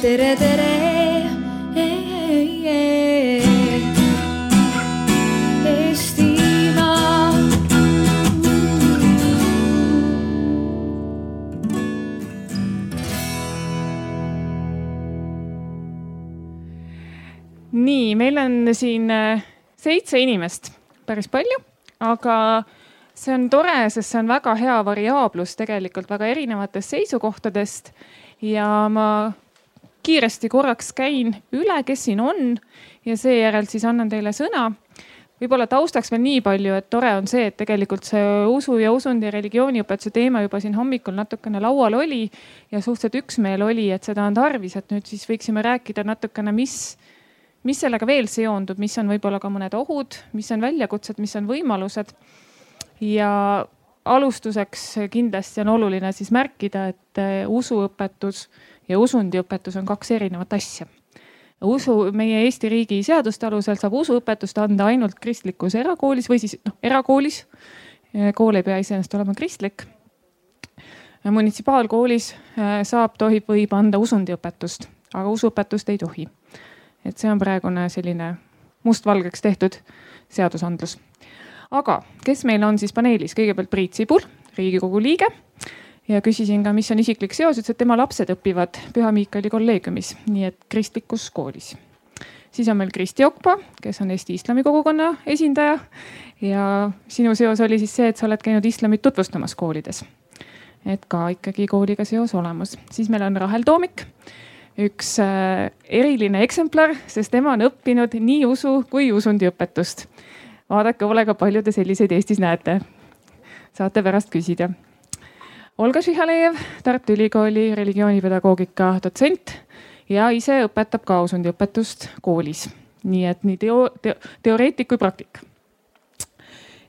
tere, tere. Nii, meil on siin äh, seitse inimest, päris palju, aga see on tore, sest see on väga hea variaablus tegelikult väga erinevatest seisukohtadest. ja ma kiiresti korraks käin üle, kes siin on ja seejärel siis annan teile sõna. võib-olla taustaks veel nii palju, et tore on see, et tegelikult see usu ja usundi ja religiooniõpetuse teema juba siin hommikul natukene laual oli ja suhteliselt üksmeel oli, et seda on tarvis, et nüüd siis võiksime rääkida natukene, mis mis sellega veel seondub, mis on võib-olla ka mõned ohud, mis on väljakutsed, mis on võimalused. ja alustuseks kindlasti on oluline siis märkida, et usuõpetus ja usundiõpetus on kaks erinevat asja. usu, meie Eesti riigi seaduste alusel saab usuõpetust anda ainult kristlikus erakoolis või siis noh, erakoolis. kool ei pea iseenesest olema kristlik. munitsipaalkoolis saab, tohib, võib anda usundiõpetust, aga usuõpetust ei tohi et see on praegune selline mustvalgeks tehtud seadusandlus. aga kes meil on siis paneelis, kõigepealt Priit Sibul, riigikogu liige ja küsisin ka, mis on isiklik seos, ütles, et tema lapsed õpivad Püha Miikali kolleegiumis, nii et kristlikus koolis. siis on meil Kristi Okpa, kes on Eesti islamikogukonna esindaja ja sinu seos oli siis see, et sa oled käinud islamit tutvustamas koolides. et ka ikkagi kooliga seos olemas, siis meil on Rahel Toomik üks äh, eriline eksemplar, sest tema on õppinud nii usu kui usundiõpetust. vaadake hoolega, palju te selliseid Eestis näete. saate pärast küsida. Olga Šihalejev, Tartu Ülikooli religioonipedagoogika dotsent ja ise õpetab ka usundiõpetust koolis. nii et nii teo, teo, teoreetik kui praktik.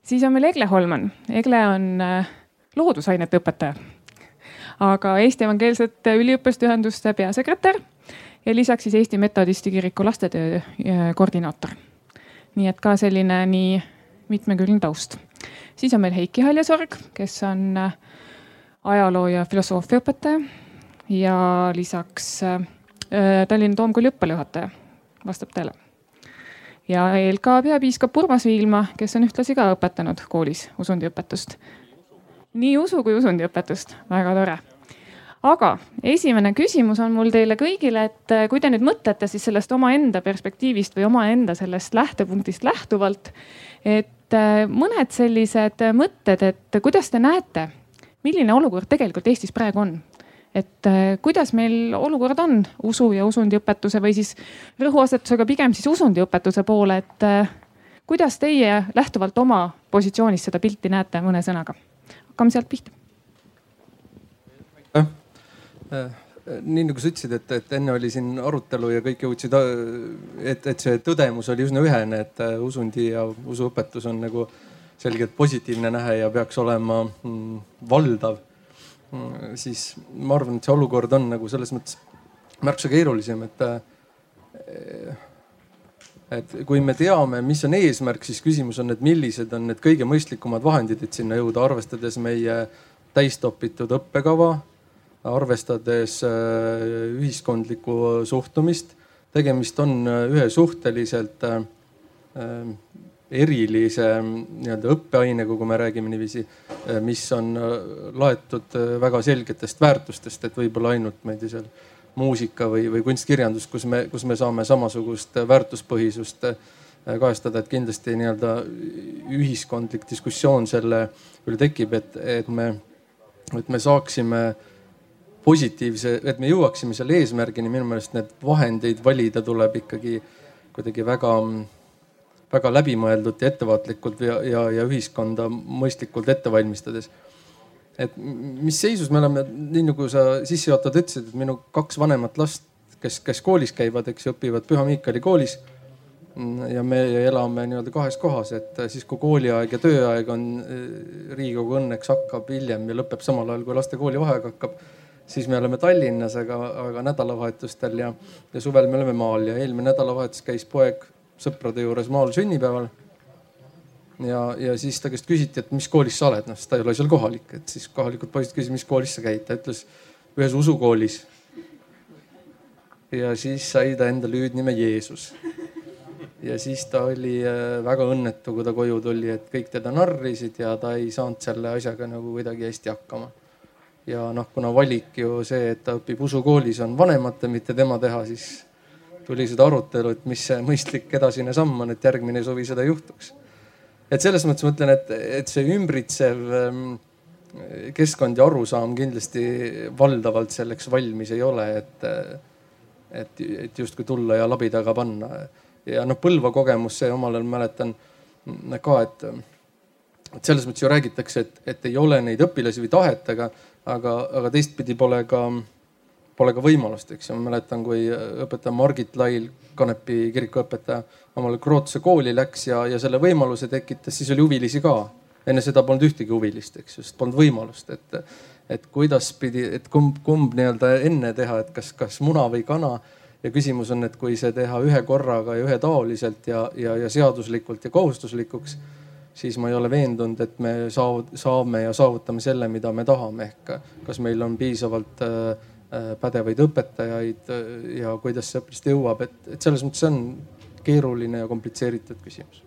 siis on meil Egle Holman. Egle on äh, loodusainete õpetaja aga Eesti Evangeelsete Üliõpilaste Ühenduste peasekretär ja lisaks siis Eesti Metodisti Kiriku lastetöö äh, koordinaator. nii et ka selline nii mitmekülgne taust. siis on meil Heiki Haljasorg, kes on äh, ajaloo ja filosoofia õpetaja ja lisaks äh, Tallinna Toomkooli õppealajuhataja, vastab tõele. ja ELK peapiiskop Urmas Viilma, kes on ühtlasi ka õpetanud koolis usundiõpetust. nii usu kui usundiõpetust, väga tore aga esimene küsimus on mul teile kõigile, et äh, kui te nüüd mõtlete siis sellest omaenda perspektiivist või omaenda sellest lähtepunktist lähtuvalt, et äh, mõned sellised mõtted, et kuidas te näete, milline olukord tegelikult Eestis praegu on? et äh, kuidas meil olukord on usu ja usundiõpetuse või siis rõhuasetusega pigem siis usundiõpetuse poole, et kuidas teie lähtuvalt oma positsioonist seda pilti näete mõne sõnaga? hakkame sealt pihta Äh, nii nagu sa ütlesid, et, et enne oli siin arutelu ja kõik jõudsid, et, et see tõdemus oli üsna ühene, et äh, usundi ja usuõpetus on nagu selgelt positiivne nähe ja peaks olema mm, valdav. Mm, siis ma arvan, et see olukord on nagu selles mõttes märksa keerulisem, et äh, et kui me teame, mis on eesmärk, siis küsimus on, et millised on need kõige mõistlikumad vahendid, et sinna jõuda, arvestades meie täistopitud õppekava arvestades äh, ühiskondlikku suhtumist. tegemist on äh, ühe suhteliselt erilise nii-öelda õppeainega, kui me räägime niiviisi, mis on laetud väga selgetest väärtustest, et võib-olla ainult, ma ei tea, seal muusika või, või kunstkirjandus, kus me, kus me saame samasugust väärtuspõhisust kajastada, et kindlasti nii-öelda ühiskondlik diskussioon selle üle tekib, et, et me, et me saaksime positiivse, et me jõuaksime selle eesmärgini, minu meelest need vahendeid valida tuleb ikkagi kuidagi väga, väga läbimõeldult ja ettevaatlikult ja, ja, ja ühiskonda mõistlikult ette valmistades. et mis seisus me oleme, nii nagu sa sissejuhatavalt ütlesid, et minu kaks vanemat last, kes, kes koolis käivad, eks ju, õpivad Püha Miikali koolis. ja me elame nii-öelda kahes kohas, et siis kui kooliaeg ja tööaeg on, Riigikogu õnneks hakkab hiljem ja lõpeb samal ajal, kui laste koolivaheaeg hakkab siis me oleme Tallinnas, aga, aga nädalavahetustel ja, ja suvel me oleme maal ja eelmine nädalavahetus käis poeg sõprade juures maal sünnipäeval. ja, ja siis ta käest küsiti, et mis koolis sa oled, noh sest ta ei ole seal kohalik, et siis kohalikud poisid küsisid, mis koolis sa käid, ta ütles ühes usukoolis. ja siis sai ta endale hüüdnime Jeesus. ja siis ta oli äh, väga õnnetu, kui ta koju tuli, et kõik teda narrisid ja ta ei saanud selle asjaga nagu kuidagi hästi hakkama. ja noh, kuna valik ju see, et ta õpib usukoolis, on vanemate, mitte tema teha, siis tuli seda arutelu, et mis see mõistlik edasine samm on, et järgmine suvi seda juhtuks. et selles mõttes ma ütlen, et, et see ümbritsev ähm, keskkond ja arusaam kindlasti valdavalt selleks valmis ei ole, et et, et justkui tulla ja labi taga panna. ja noh, Põlva kogemus, see omal ajal mäletan ka, et, et selles mõttes ju räägitakse, et, et ei ole neid õpilasi või tahet, aga, aga, aga teistpidi pole ka, pole ka võimalust, eks ju. ma mäletan, kui õpetaja Margit Lail, Kanepi kiriku õpetaja, omale Krootsuse kooli läks ja, ja selle võimaluse tekitas, siis oli huvilisi ka. enne seda polnud ühtegi huvilist, eks ju, sest polnud võimalust, et et kuidas pidi, et kumb, kumb nii-öelda enne teha, et kas, kas muna või kana. ja küsimus on, et kui see teha ühe korraga ja ühetaoliselt ja, ja, ja seaduslikult ja kohustuslikuks, siis ma ei ole veendunud, et me saame ja saavutame selle, mida me tahame, ehk kas meil on piisavalt äh, äh, pädevaid õpetajaid äh, ja kuidas see õppist jõuab, et, et selles mõttes see on keeruline ja komplitseeritud küsimus.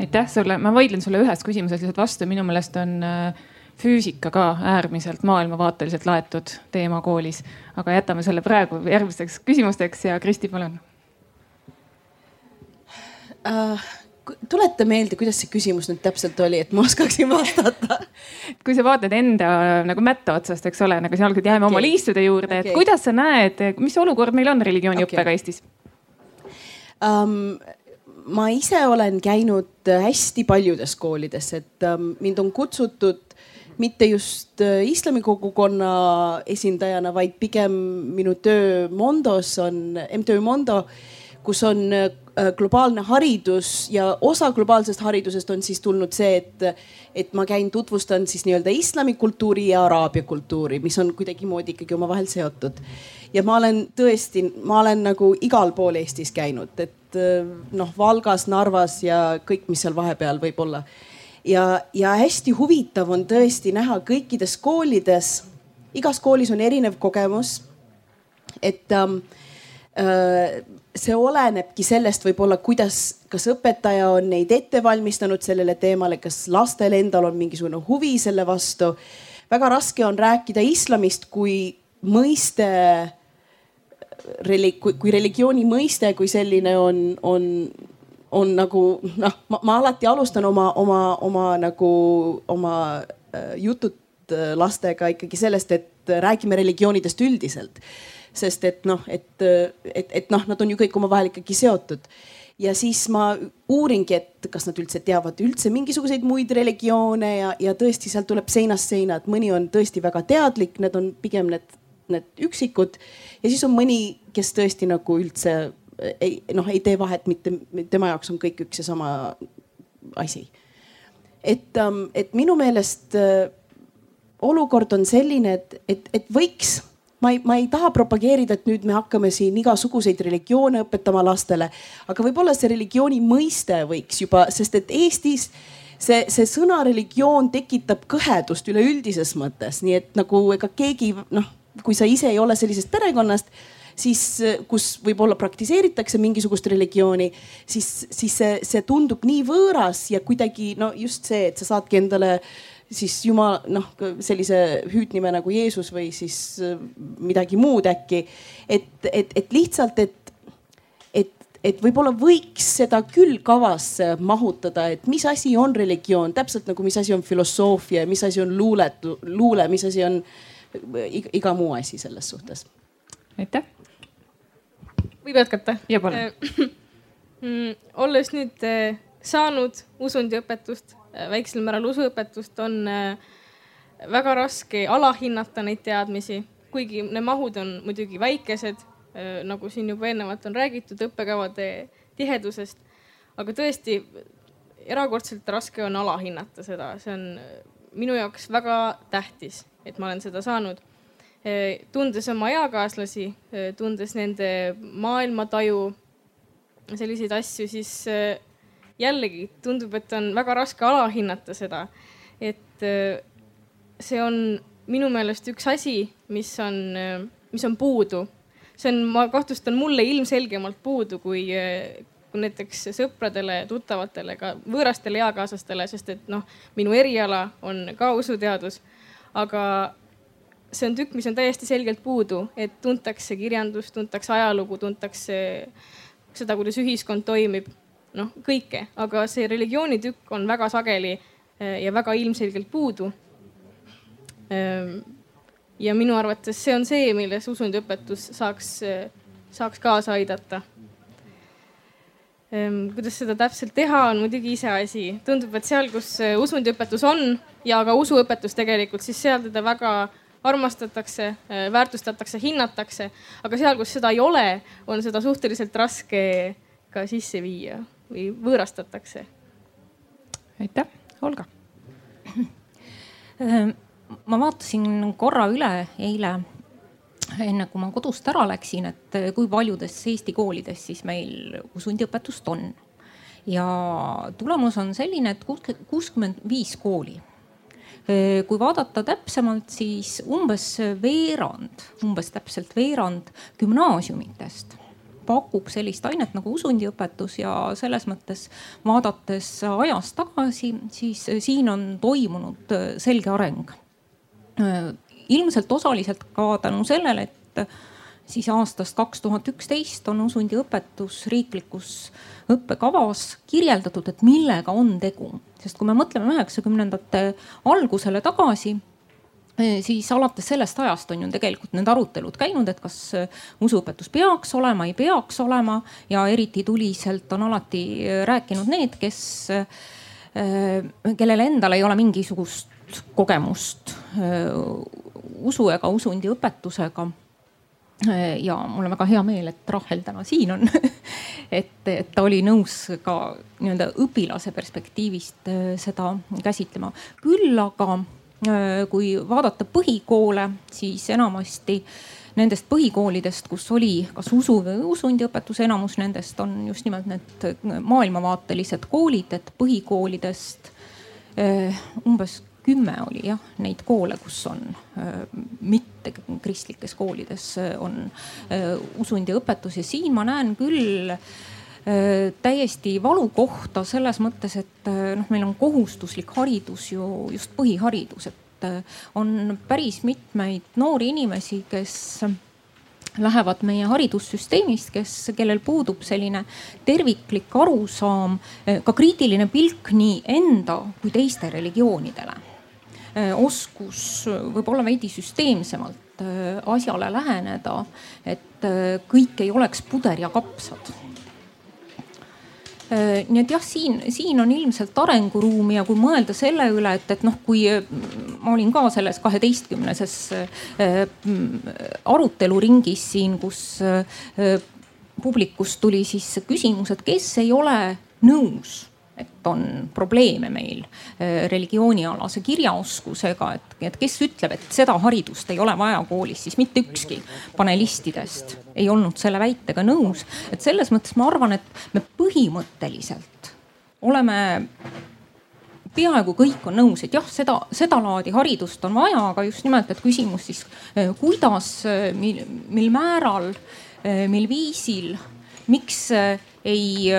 aitäh sulle, ma vaidlen sulle ühes küsimuses lihtsalt vastu, minu meelest on äh, füüsika ka äärmiselt maailmavaateliselt laetud teema koolis. aga jätame selle praegu järgmisteks küsimusteks ja Kristi, palun uh tuleta meelde, kuidas see küsimus nüüd täpselt oli, et ma oskaksin vastata kui sa vaatad enda nagu mätta otsast, eks ole, nagu siin alguses jääme okay. oma liistude juurde okay., et kuidas sa näed, mis olukord meil on religiooniõppega okay. Eestis um,? ma ise olen käinud hästi paljudes koolides, et um, mind on kutsutud mitte just äh, islami kogukonna esindajana, vaid pigem minu töö Mondos on, MTÜ Mondo, kus on äh, globaalne haridus ja osa globaalsest haridusest on siis tulnud see, et, et ma käin, tutvustan siis nii-öelda islamikultuuri ja araabia kultuuri, mis on kuidagimoodi ikkagi omavahel seotud. ja ma olen tõesti, ma olen nagu igal pool Eestis käinud, et äh, noh, Valgas, Narvas ja kõik, mis seal vahepeal võib olla ja, ja hästi huvitav on tõesti näha kõikides koolides, igas koolis on erinev kogemus. et ähm, äh, see olenebki sellest võib-olla, kuidas, kas õpetaja on neid ette valmistanud sellele teemale, kas lastel endal on mingisugune huvi selle vastu. väga raske on rääkida islamist kui mõiste kui, religiooni mõiste kui selline on, on on nagu noh, ma alati alustan oma, oma, oma nagu oma äh, jutud äh, lastega ikkagi sellest, et räägime religioonidest üldiselt. Sest et noh, et, et, et noh, nad on ju kõik omavahel ikkagi seotud ja siis ma uuringi, et kas nad üldse teavad üldse mingisuguseid muid religioone ja, ja tõesti sealt tuleb seinast seina, et mõni on tõesti väga teadlik, need on pigem need, need üksikud. ja siis on mõni, kes tõesti nagu üldse ei noh, ei tee vahet, mitte tema jaoks on kõik üks ja sama asi. et, ähm, et minu meelest äh, olukord on selline, et, et, et võiks ma ei, ma ei taha propageerida, et nüüd me hakkame siin igasuguseid religioone õpetama lastele, aga võib-olla see religiooni mõiste võiks juba, sest et Eestis see, see sõna religioon tekitab kõhedust üleüldises mõttes, nii et nagu ega keegi noh, kui sa ise ei ole sellisest perekonnast siis kus võib-olla praktiseeritakse mingisugust religiooni, siis, siis see, see tundub nii võõras ja kuidagi no just see, et sa saadki endale siis jumal noh, sellise hüüdnime nagu Jeesus või siis äh, midagi muud äkki. et, et, et lihtsalt, et, et, et võib-olla võiks seda küll kavasse mahutada, et mis asi on religioon, täpselt nagu mis asi on filosoofia, mis asi on luuletu, luule, mis asi on iga, iga muu asi selles suhtes. aitäh võib jätkata? ja palun mm, olles nüüd äh, saanud usundiõpetust, äh, väiksel määral usuõpetust, on äh, väga raske alahinnata neid teadmisi, kuigi need mahud on muidugi väikesed, nagu siin juba eelnevalt on räägitud õppekavade tihedusest. aga tõesti erakordselt raske on alahinnata seda, see on minu jaoks väga tähtis, et ma olen seda saanud tundes oma eakaaslasi, tundes nende maailmataju, selliseid asju, siis jällegi tundub, et on väga raske alahinnata seda. et see on minu meelest üks asi, mis on, mis on puudu see on, ma kahtlustan, mulle ilmselgemalt puudu kui, kui näiteks sõpradele, tuttavatele, ka võõrastele eakaaslastele, sest et noh, minu eriala on ka usuteadus. aga see on tükk, mis on täiesti selgelt puudu, et tuntakse kirjandust, tuntakse ajalugu, tuntakse seda, kuidas ühiskond toimib, noh kõike, aga see religioonitükk on väga sageli eh, ja väga ilmselgelt puudu. Ehm, ja minu arvates see on see, milles usundiõpetus saaks, saaks kaasa aidata. Ehm, kuidas seda täpselt teha, on muidugi iseasi. tundub, et seal, kus usundiõpetus on ja ka usuõpetus tegelikult, siis seal teda väga armastatakse, väärtustatakse, hinnatakse, aga seal, kus seda ei ole, on seda suhteliselt raske ka sisse viia või võõrastatakse. aitäh, Olga. Äh, ma vaatasin korra üle eile, enne kui ma kodust ära läksin, et äh, kui paljudes Eesti koolides siis meil usundiõpetust on. ja tulemus on selline, et kuuskümmend viis kooli kui vaadata täpsemalt, siis umbes veerand, umbes täpselt veerand gümnaasiumitest pakub sellist ainet nagu usundiõpetus ja selles mõttes vaadates ajas tagasi, siis siin on toimunud selge areng. ilmselt osaliselt ka tänu sellele, et siis aastast kaks tuhat üksteist on usundiõpetus riiklikus õppekavas kirjeldatud, et millega on tegu sest kui me mõtleme üheksakümnendate algusele tagasi eh, siis alates sellest ajast on ju tegelikult need arutelud käinud, et kas eh, usuõpetus peaks olema, ei peaks olema ja eriti tuliselt on alati eh, rääkinud need, kes, kellel endal ei ole mingisugust kogemust usu ega usundiõpetusega ja mul on väga hea meel, et Rahel täna siin on et, et ta oli nõus ka nii-öelda õpilase perspektiivist äh, seda käsitlema. küll aga äh, kui vaadata põhikoole, siis enamasti nendest põhikoolidest, kus oli kas usu või usundiõpetus, enamus nendest on just nimelt need maailmavaatelised koolid, et põhikoolidest äh, umbes kümme oli jah neid koole, kus on äh, mitte kristlikes koolides äh, on äh, usundiõpetus. Ja siin ma näen küll täiesti valukohta selles mõttes, et noh, meil on kohustuslik haridus ju just põhiharidus, et on päris mitmeid noori inimesi, kes lähevad meie haridussüsteemist, kes, kellel puudub selline terviklik arusaam, ka kriitiline pilk nii enda kui teiste religioonidele. Äh, oskus võib-olla veidi süsteemsemalt äh, asjale läheneda, et äh, kõik ei oleks puder ja kapsad nii et jah, siin, siin on ilmselt arenguruumi ja kui mõelda selle üle, et, et noh, kui ma olin ka selles kaheteistkümneses aruteluringis siin, kus publikust tuli siis küsimus, et kes ei ole nõus et on probleeme meil äh, religioonialase kirjaoskusega, et, et kes ütleb, et seda haridust ei ole vaja koolis, siis mitte ükski panelistidest ei olnud selle väitega nõus. et selles mõttes ma arvan, et me põhimõtteliselt oleme peaaegu kõik on nõus, et jah, seda, sedalaadi haridust on vaja, aga just nimelt, et küsimus siis äh, kuidas, äh, mil, mil määral, mil viisil, miks ei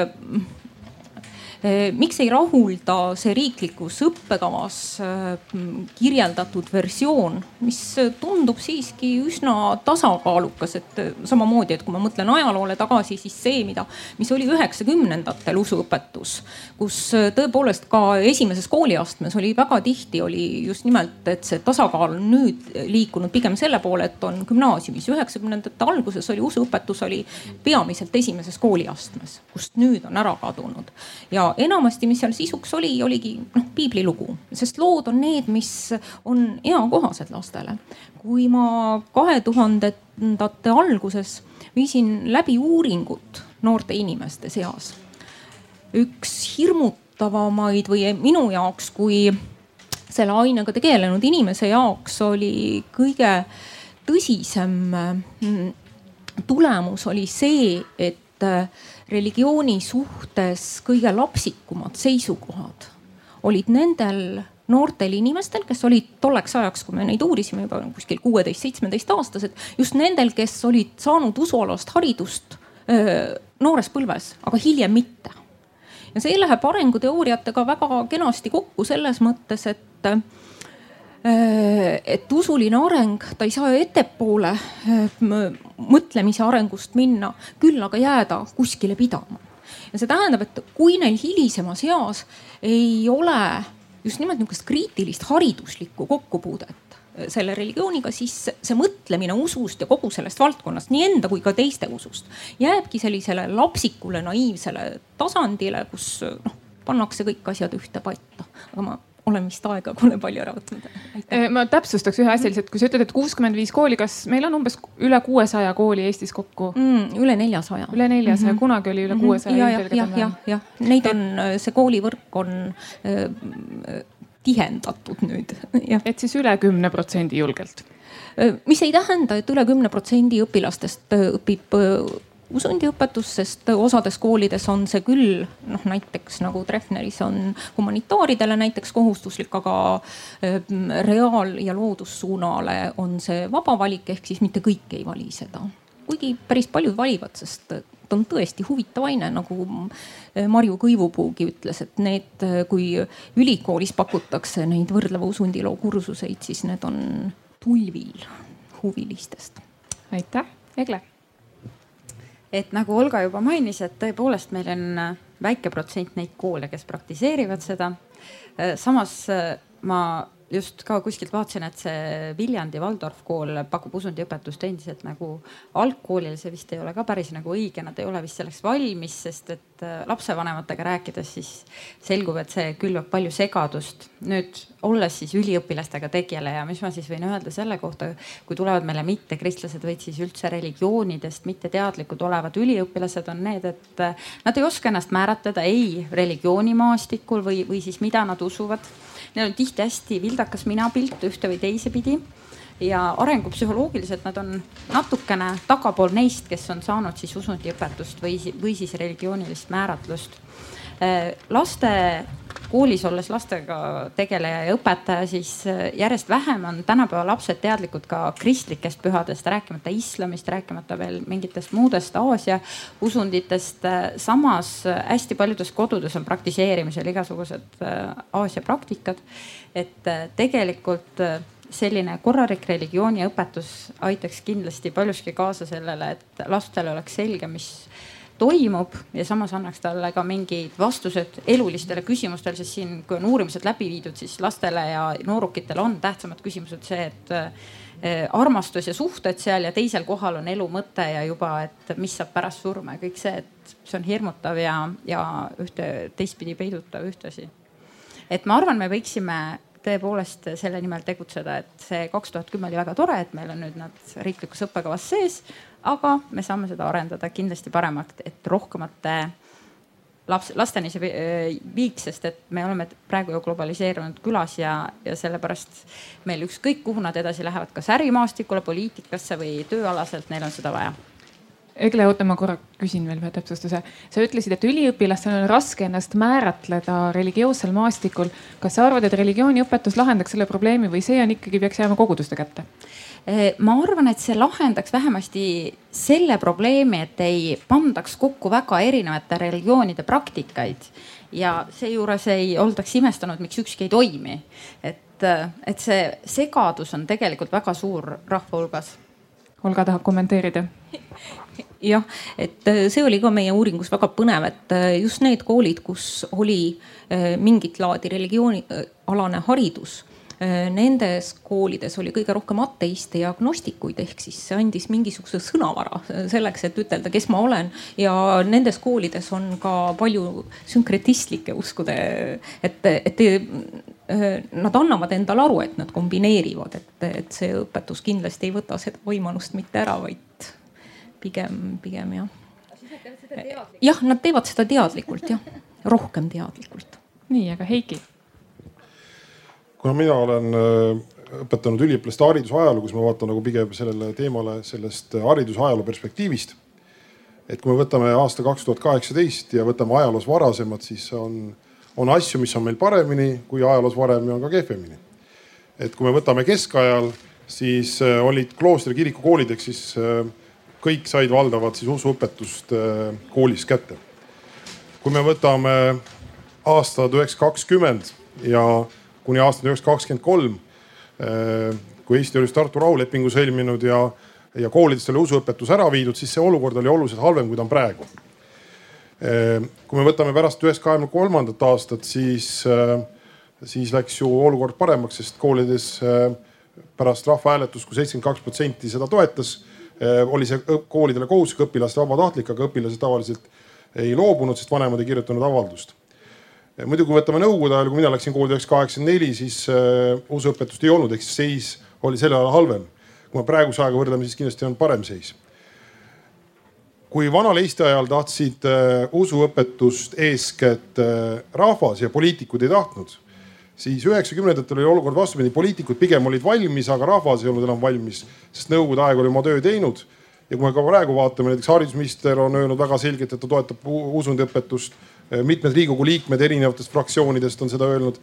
miks ei rahulda see riiklikus õppekavas eh, kirjeldatud versioon, mis tundub siiski üsna tasakaalukas, et samamoodi, et kui ma mõtlen ajaloole tagasi, siis see, mida, mis oli üheksakümnendatel usuõpetus, kus tõepoolest ka esimeses kooliastmes oli väga tihti oli just nimelt, et see tasakaal on nüüd liikunud pigem selle poole, et on gümnaasiumis. üheksakümnendate alguses oli usuõpetus oli peamiselt esimeses kooliastmes, kust nüüd on ära kadunud ja ja enamasti, mis seal sisuks oli, oligi noh piiblilugu, sest lood on need, mis on eakohased lastele. kui ma kahe tuhandendate alguses viisin läbi uuringut noorte inimeste seas, üks hirmutavamaid või minu jaoks kui selle ainega tegelenud inimese jaoks oli kõige tõsisem mm, tulemus oli see, et religiooni suhtes kõige lapsikumad seisukohad olid nendel noortel inimestel, kes olid tolleks ajaks, kui me neid uurisime juba kuskil kuueteist, seitsmeteist aastased, just nendel, kes olid saanud usualast haridust öö, noores põlves, aga hiljem mitte. ja see läheb arenguteooriatega väga kenasti kokku selles mõttes, et et usuline areng, ta ei saa ettepoole mõtlemise arengust minna, küll aga jääda kuskile pidama. ja see tähendab, et kui neil hilisemas eas ei ole just nimelt niisugust kriitilist hariduslikku kokkupuudet selle religiooniga, siis see mõtlemine usust ja kogu sellest valdkonnast, nii enda kui ka teiste usust, jääbki sellisele lapsikule, naiivsele tasandile, kus noh, pannakse kõik asjad ühte patta. aga ma olen vist aega kole palju ära võtnud. Ma täpsustaks ühe asja lihtsalt, kui sa ütled, et kuuskümmend viis kooli, kas meil on umbes üle kuuesaja kooli Eestis kokku mm,? üle neljasaja. üle neljasaja mm, -hmm. kunagi oli üle mhm. kuuesaja mm -hmm.. jah, jah, jah, jah, neid on, see koolivõrk on äh, tihendatud nüüd. et siis üle kümne protsendi julgelt mis ei tähenda, et üle kümne protsendi õpilastest õpib usundiõpetus, sest osades koolides on see küll noh, näiteks nagu Treffneris on humanitaaridele näiteks kohustuslik, aga ehm, reaal- ja loodussuunale on see vaba valik, ehk siis mitte kõik ei vali seda. kuigi päris paljud valivad, sest ta on tõesti huvitav aine, nagu Marju Kõivupuugi ütles, et need, kui ülikoolis pakutakse neid võrdleva usundiloo kursuseid, siis need on tulvil huvilistest. aitäh, Egle et nagu Olga juba mainis, et tõepoolest meil on äh, väike protsent neid koole, kes praktiseerivad seda. Äh, samas äh, ma just ka kuskilt vaatasin, et see Viljandi Waldorf kool pakub usundiõpetust endiselt nagu algkoolil, see vist ei ole ka päris nagu õige, nad ei ole vist selleks valmis, sest et äh, lapsevanematega rääkides siis selgub, et see külvab palju segadust. nüüd olles siis üliõpilastega tegeleja, mis ma siis võin öelda selle kohta, kui tulevad meile mittekristlased või siis üldse religioonidest mitteteadlikud olevad üliõpilased on need, et äh, nad ei oska ennast määratleda ei religioonimaastikul või, või siis mida nad usuvad Neil on tihti hästi vildakas minapilt ühte või teise pidi ja arengupsühholoogiliselt nad on natukene tagapool neist, kes on saanud siis usundiõpetust või, või siis religioonilist määratlust. Äh, laste koolis olles lastega tegeleja ja õpetaja, siis äh, järjest vähem on tänapäeva lapsed teadlikud ka kristlikest pühadest, rääkimata islamist, rääkimata veel mingitest muudest Aasia usunditest. Äh, samas hästi paljudes kodudes on praktiseerimisel igasugused Aasia praktikad. et tegelikult selline korralik religiooniõpetus aitaks kindlasti paljuski kaasa sellele, et lastel oleks selge, mis toimub ja samas annaks talle ka mingid vastused elulistele küsimustele, sest siin, kui on uurimused läbi viidud, siis lastele ja noorukitele on tähtsamad küsimused see, et eh, armastus ja suhted seal ja teisel kohal on elu mõte ja juba, et mis saab pärast surma ja kõik see, et see on hirmutav ja, ja ühte teistpidi peidutav ühtlasi. et ma arvan, me võiksime tõepoolest selle nimel tegutseda, et see kaks tuhat kümme oli väga tore, et meil on nüüd nad riiklikus õppekavas sees aga me saame seda arendada kindlasti paremaks, et rohkemate laps, lasteni see äh, viiks, sest et me oleme praegu ju globaliseerunud külas ja, ja sellepärast meil ükskõik, kuhu nad edasi lähevad, kas ärimaastikule, poliitikasse või tööalaselt, neil on seda vaja. Egle, oota, ma korra küsin veel ühe täpsustuse. sa ütlesid, et üliõpilastel on raske ennast määratleda religioossel maastikul. kas sa arvad, et religiooniõpetus lahendaks selle probleemi või see on ikkagi, peaks jääma koguduste kätte? Eh, ma arvan, et see lahendaks vähemasti selle probleemi, et ei pandaks kokku väga erinevate religioonide praktikaid ja seejuures ei oldaks imestanud, miks ükski ei toimi. et, et see segadus on tegelikult väga suur rahva hulgas. Olga tahab kommenteerida jah, et see oli ka meie uuringus väga põnev, et just need koolid, kus oli eh, mingit laadi religioonialane haridus Äh, nendes koolides oli kõige rohkem ateiste ja agnostikuid, ehk siis see andis mingisuguse sõnavara selleks, et ütelda, kes ma olen. ja nendes koolides on ka palju sünkretistlikke uskude, et, et äh, nad annavad endale aru, et nad kombineerivad, et, et see õpetus kindlasti ei võta seda võimalust mitte ära, vaid pigem, pigem jah. jah, nad teevad seda teadlikult jah, rohkem teadlikult. nii, aga Heiki kuna mina olen äh, õpetanud üliõpilaste haridusajalugu, siis ma vaatan nagu pigem sellele teemale sellest haridusajaloo perspektiivist. et kui me võtame aasta kaks tuhat kaheksateist ja võtame ajaloos varasemad, siis on, on asju, mis on meil paremini kui ajaloos varem ja on ka kehvemini. et kui me võtame keskajal, siis äh, olid kloostri kiriku koolid ehk siis äh, kõik said valdavalt siis usuõpetust koolis kätte. kui me võtame aastad üheksasada kakskümmend ja kuni aastani üheksasada kakskümmend kolm, kui Eesti oli Tartu rahulepingu sõlminud ja, ja koolidest oli usuõpetus ära viidud, siis see olukord oli oluliselt halvem, kui ta on praegu. kui me võtame pärast üheksasada kahekümne kolmandat aastat, siis, siis läks ju olukord paremaks, sest koolides pärast rahvahääletust kui seitsekümmend kaks protsenti seda toetas, oli see koolidele kohustuslik, õpilaste vabatahtlik, aga õpilased tavaliselt ei loobunud, sest vanemad ei kirjutanud avaldust muidu, kui võtame nõukogude ajal, kui mina läksin kooli üheksasada kaheksakümmend neli, siis äh, usuõpetust ei olnud, ehk siis seis oli sel ajal halvem. kui me praeguse ajaga võrdleme, siis kindlasti on parem seis. kui vanal Eesti ajal tahtsid äh, usuõpetust eeskätt äh, rahvas ja poliitikud ei tahtnud, siis üheksakümnendatel oli olukord vastupidi, poliitikud pigem olid valmis, aga rahvas ei olnud enam valmis, sest nõukogude aeg oli oma töö teinud ja kui me ka praegu vaatame, näiteks haridusminister on öelnud väga selgelt, et ta toetab usundiõpetust Eh, mitmed Riigikogu liikmed erinevatest fraktsioonidest on seda öelnud.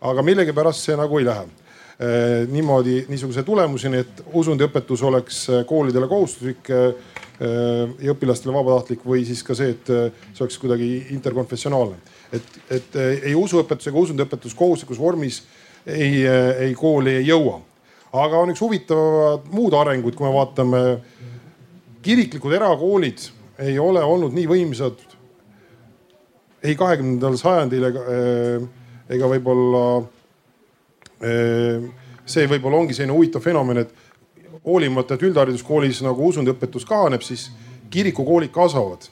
aga millegipärast see nagu ei lähe eh, niimoodi niisuguse tulemuseni, et usundiõpetus oleks eh, koolidele kohustuslik ja õpilastele vabatahtlik või siis ka see, et see oleks kuidagi interkonfessionaalne. Et, et ei usuõpetus ega usundiõpetus kohustuslikus vormis ei, ei kooli ei jõua. aga on üks huvitav muud arengud, kui me vaatame kiriklikud erakoolid ei ole olnud nii võimsad ei kahekümnendal sajandil ega, eh, ega võib-olla see võib-olla ongi selline huvitav fenomen, et hoolimata, et üldhariduskoolis nagu usundiõpetus kahaneb, siis kirikukoolid kasvavad.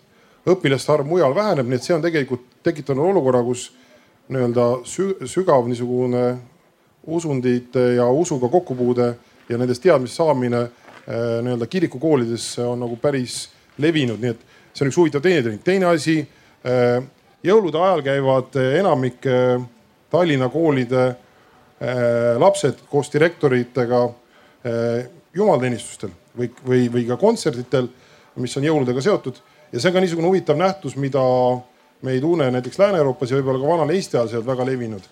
Õpilaste arv mujal väheneb, nii et see on tegelikult tekitanud olukorra, kus nii-öelda sügav niisugune usundite ja usuga kokkupuude ja nendest teadmiste saamine eh, nii-öelda kirikukoolidesse on nagu päris levinud, nii et see on üks huvitav teine trend. teine asi jõulude ajal käivad eh, enamik eh, Tallinna koolide eh, lapsed koos direktoritega jumalateenistustel või, või, või ka kontserditel, mis on jõuludega seotud. Ja see on ka niisugune huvitav nähtus, mida me ei tunne näiteks Lääne-Euroopas ja võib-olla ka vanal Eesti ajal sealt väga levinud.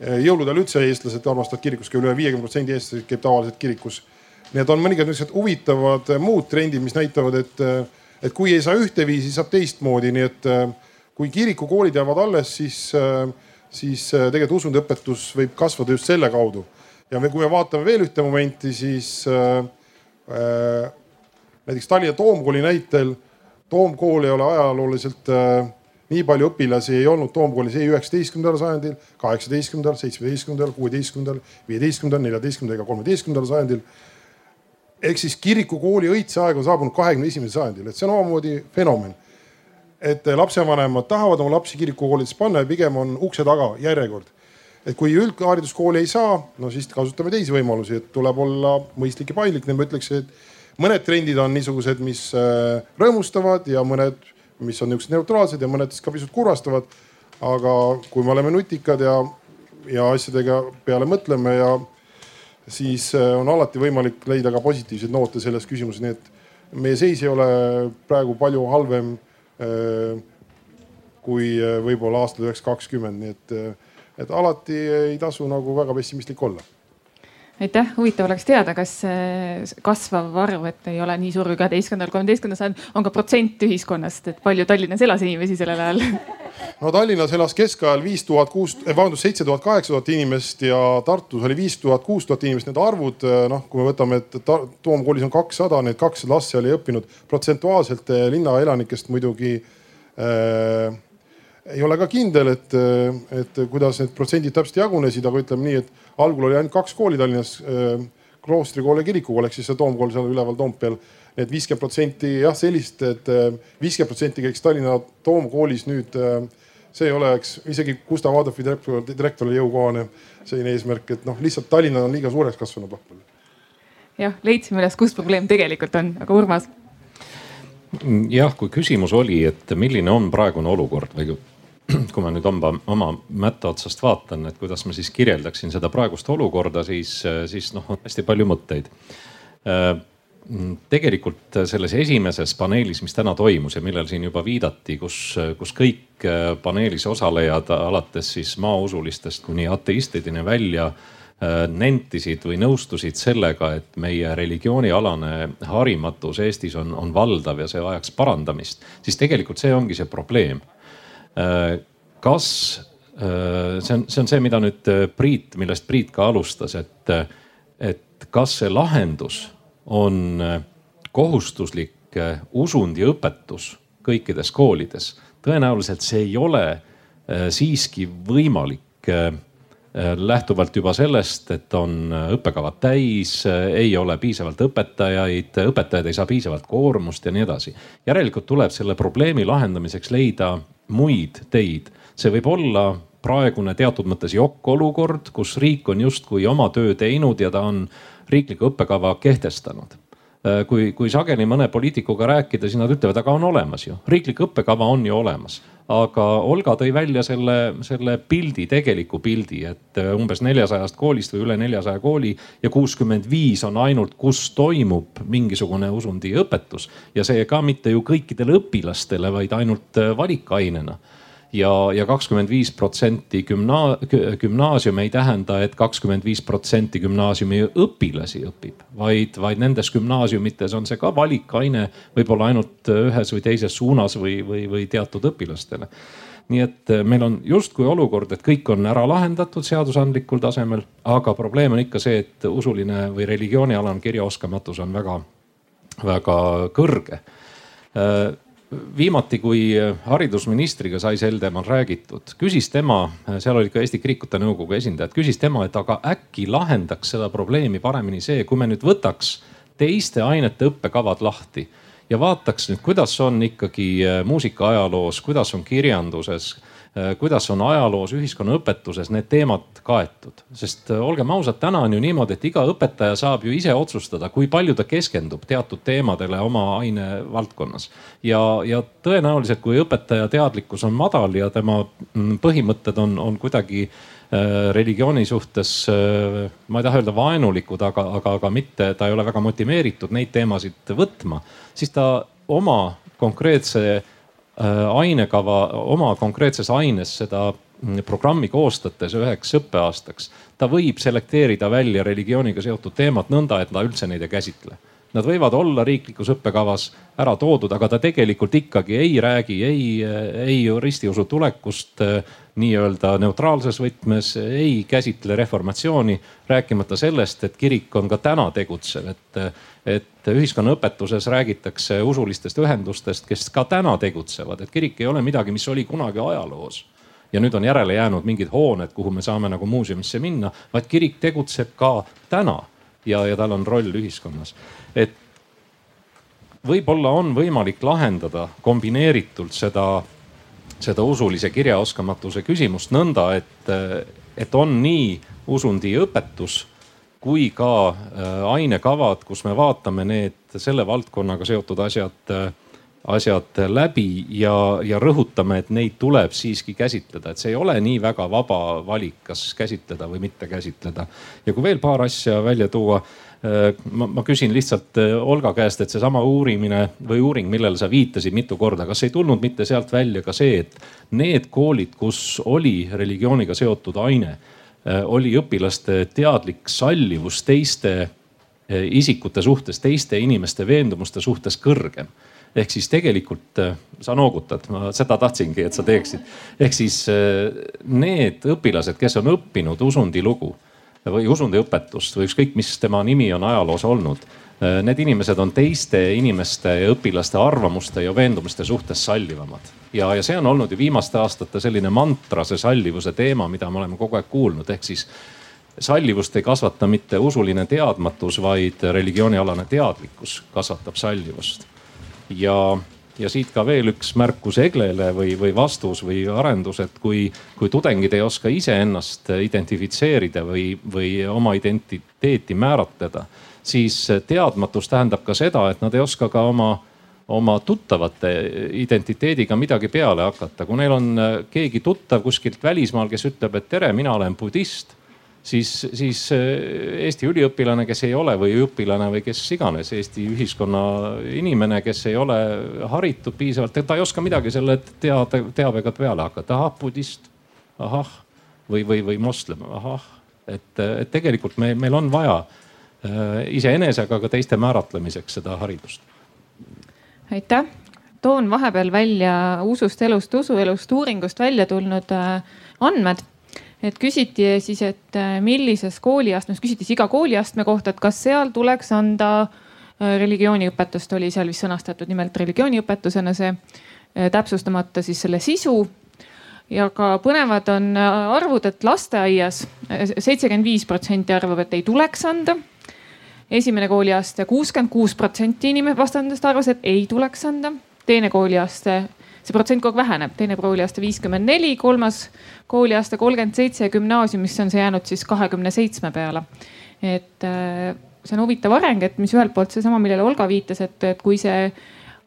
jõulude ajal üldse eestlased armastavad kirikus käia, üle viiekümne protsendi eestlasi käib tavaliselt kirikus. et on mõningad niisugused huvitavad muud trendid, mis näitavad, et, et kui ei saa ühteviisi, saab teistmoodi, nii et kui kirikukoolid jäävad alles, siis, siis tegelikult usundiõpetus võib kasvada just selle kaudu. ja me, kui me vaatame veel ühte momenti, siis äh, näiteks Tallinna Toomkooli näitel. Toomkool ei ole ajalooliselt äh, nii palju õpilasi ei olnud Toomkoolis ei üheksateistkümnendal sajandil, kaheksateistkümnendal, seitsmeteistkümnendal, kuueteistkümnendal, viieteistkümnendal, neljateistkümnendal ega kolmeteistkümnendal sajandil. ehk siis kirikukooli õitseaeg on saabunud kahekümne esimesel sajandil, et see on omamoodi fenomen et lapsevanemad tahavad oma lapsi kirikukoolidesse panna ja pigem on ukse taga järjekord. et kui üldhariduskooli ei saa, no siis kasutame teisi võimalusi, et tuleb olla mõistlik ja paindlik. ma ütleks, et mõned trendid on niisugused, mis äh, rõõmustavad ja mõned, mis on niisugused neutraalsed ja mõned siis ka pisut kurvastavad. aga kui me oleme nutikad ja, ja asjadega peale mõtleme ja siis äh, on alati võimalik leida ka positiivseid noote selles küsimuses, nii et meie seis ei ole praegu palju halvem Äh, kui võib-olla aastal üheksasada kakskümmend, nii et, et alati ei tasu nagu väga pessimistlik olla aitäh, huvitav oleks teada, kas kasvav arv, et ei ole nii suur kui kaheteistkümnendal, kolmeteistkümnendal sajandil, on ka protsent ühiskonnast, et palju Tallinnas elas inimesi sellel ajal? no Tallinnas elas keskajal viis tuhat kuus, vabandust, seitse tuhat, kaheksa tuhat inimest ja Tartus oli viis tuhat, kuus tuhat inimest. Need arvud, noh, kui me võtame, et Toomkoolis on kakssada, need kakssada last seal ei õppinud. protsentuaalselt linna elanikest muidugi äh, ei ole ka kindel, et, et kuidas need protsendid täpselt jagunesid, aga ütleme nii, et algul oli ainult kaks kooli Tallinnas, kloostrikool ja kirikukool ehk siis see Toomkool seal üleval Toompeal. et viiskümmend protsenti jah, sellist, et viiskümmend protsenti käiks Tallinna Toomkoolis nüüd. see ei oleks isegi Gustav Adolfi direktor, direktorile jõukohane selline eesmärk, et noh, lihtsalt Tallinna on liiga suureks kasvanud vahepeal. jah, leidsime üles, kus probleem tegelikult on, aga Urmas jah, kui küsimus oli, et milline on praegune olukord või kui ma nüüd oma, oma mätta otsast vaatan, et kuidas ma siis kirjeldaksin seda praegust olukorda, siis, siis noh, on hästi palju mõtteid. tegelikult selles esimeses paneelis, mis täna toimus ja millele siin juba viidati, kus, kus kõik paneelis osalejad alates siis maausulistest kuni ateistideni välja nentisid või nõustusid sellega, et meie religioonialane harimatus Eestis on, on valdav ja see vajaks parandamist, siis tegelikult see ongi see probleem. Kas see on, see on see, mida nüüd Priit, millest Priit ka alustas, et, et kas see lahendus on äh, kohustuslik äh, usundiõpetus kõikides koolides. tõenäoliselt see ei ole äh, siiski võimalik lähtuvalt juba sellest, et on õppekavad täis, ei ole piisavalt õpetajaid, õpetajad ei saa piisavalt koormust ja nii edasi. järelikult tuleb selle probleemi lahendamiseks leida muid teid. see võib olla praegune teatud mõttes jokk-olukord, kus riik on justkui oma töö teinud ja ta on riikliku õppekava kehtestanud äh, kui, kui sageli mõne poliitikuga rääkida, siis nad ütlevad, aga on olemas ju, riiklik õppekava on ju olemas. Aga Olga tõi välja selle, selle pildi, tegeliku pildi, et äh, umbes neljasajast koolist või üle neljasaja kooli ja kuuskümmend viis on ainult, kus toimub mingisugune usundiõpetus. ja see ka mitte ju kõikidele õpilastele, vaid ainult äh, valikainena ja, ja kakskümmend viis protsenti gümna-, gümnaasium ei tähenda et, et kakskümmend viis protsenti gümnaasiumi õpilasi õpib, vaid, vaid nendes gümnaasiumites on see ka valikaine võib-olla ainult ühes või teises suunas või, või, või teatud õpilastele. Nii et eh, meil on justkui olukord, et kõik on ära lahendatud seadusandlikul tasemel, aga probleem on ikka see, et usuline või religioonialane kirjaoskamatus on väga, väga kõrge. Eh, viimati, kui haridusministriga sai sel teemal räägitud, küsis tema, seal olid ka Eesti Kirikute Nõukogu esindajad, küsis tema, et aga äkki lahendaks seda probleemi paremini see, kui me nüüd võtaks teiste ainete õppekavad lahti ja vaataks nüüd, kuidas on ikkagi muusika ajaloos, kuidas on kirjanduses Äh, kuidas on ajaloos, ühiskonnaõpetuses need teemad kaetud. sest äh, olgem ausad, täna on ju niimoodi, et iga õpetaja saab ju ise otsustada, kui palju ta keskendub teatud teemadele oma ainevaldkonnas. ja, ja tõenäoliselt, kui õpetaja teadlikkus on madal ja tema mm, põhimõtted on, on kuidagi äh, religiooni suhtes, ma ei taha öelda vaenulikud, aga, aga, aga mitte, ta ei ole väga motiveeritud neid teemasid võtma, siis ta oma konkreetse Äh, ainekava oma konkreetses aines seda mm, programmi koostates üheks õppeaastaks, ta võib selekteerida välja religiooniga seotud teemad nõnda, et ta üldse neid ei käsitle. Nad võivad olla riiklikus õppekavas ära toodud, aga ta tegelikult ikkagi ei räägi ei, ei ristiusu tulekust äh, nii-öelda neutraalses võtmes, ei käsitle reformatsiooni, rääkimata sellest, et kirik on ka täna tegutsev, et et ühiskonnaõpetuses räägitakse usulistest ühendustest, kes ka täna tegutsevad, et kirik ei ole midagi, mis oli kunagi ajaloos ja nüüd on järele jäänud mingid hooned, kuhu me saame nagu muuseumisse minna, vaid kirik tegutseb ka täna ja, ja tal on roll ühiskonnas. et võib-olla on võimalik lahendada kombineeritult seda, seda usulise kirjaoskamatuse küsimust nõnda, et, et on nii usundiõpetus kui ka äh, ainekavad, kus me vaatame need selle valdkonnaga seotud asjad, äh, asjad läbi ja, ja rõhutame, et neid tuleb siiski käsitleda, et see ei ole nii väga vaba valik, kas käsitleda või mitte käsitleda. ja kui veel paar asja välja tuua äh, ma, ma küsin lihtsalt Olga käest, et seesama uurimine või uuring, millele sa viitasid mitu korda, kas ei tulnud mitte sealt välja ka see, et need koolid, kus oli religiooniga seotud aine oli õpilaste teadlik sallivus teiste äh, isikute suhtes, teiste inimeste veendumuste suhtes kõrgem. ehk siis tegelikult äh, sa noogutad, ma seda tahtsingi, et sa teeksid. ehk siis need õpilased, kes on õppinud usundilugu või usundiõpetust või ükskõik, mis tema nimi on ajaloos olnud Äh, need inimesed on teiste inimeste ja õpilaste arvamuste ja veendumuste suhtes sallivamad. ja, ja see on olnud ju viimaste aastate selline mantra, see sallivuse teema, mida me oleme kogu aeg kuulnud, ehk siis sallivust ei kasvata mitte usuline teadmatus, vaid religioonialane teadlikkus kasvatab sallivust. ja, ja siit ka veel üks märkus Eglele või, või vastus või arendus, et kui, kui tudengid ei oska iseennast identifitseerida või, või oma identiteeti määratleda siis teadmatus tähendab ka seda, et nad ei oska ka oma, oma tuttavate identiteediga midagi peale hakata. kui neil on äh, keegi tuttav kuskilt välismaal, kes ütleb, et tere, mina olen budist siis, siis äh, Eesti üliõpilane, kes ei ole või õpilane või kes iganes Eesti ühiskonna inimene, kes ei ole haritud piisavalt, ta ei oska midagi selle teade, teabega peale hakata. ahah, budist, ahah või, või, või moslem, ahah. et, et tegelikult me, meil on vaja iseenese, aga ka teiste määratlemiseks seda haridust. aitäh toon vahepeal välja usust elust, usuelust uuringust välja tulnud äh, andmed et küsiti siis, et äh, millises kooliastmes, küsiti siis iga kooliastme kohta, et kas seal tuleks anda äh, religiooniõpetust, oli seal vist sõnastatud nimelt religiooniõpetusena see, äh, täpsustamata siis selle sisu. ja ka põnevad on arvud, et lasteaias seitsekümmend viis protsenti arvab, et ei tuleks anda. Esimene kooliaste kuuskümmend kuus protsenti inimene vastandatest arvas, et ei tuleks anda. teine kooliaste see protsent kogu aeg väheneb, teine kooliaasta viiskümmend neli, kolmas kooliaasta kolmkümmend seitse ja gümnaasiumisse on see jäänud siis kahekümne seitsme peale. et äh, see on huvitav areng, et mis ühelt poolt seesama, millele Olga viitas, et, et kui see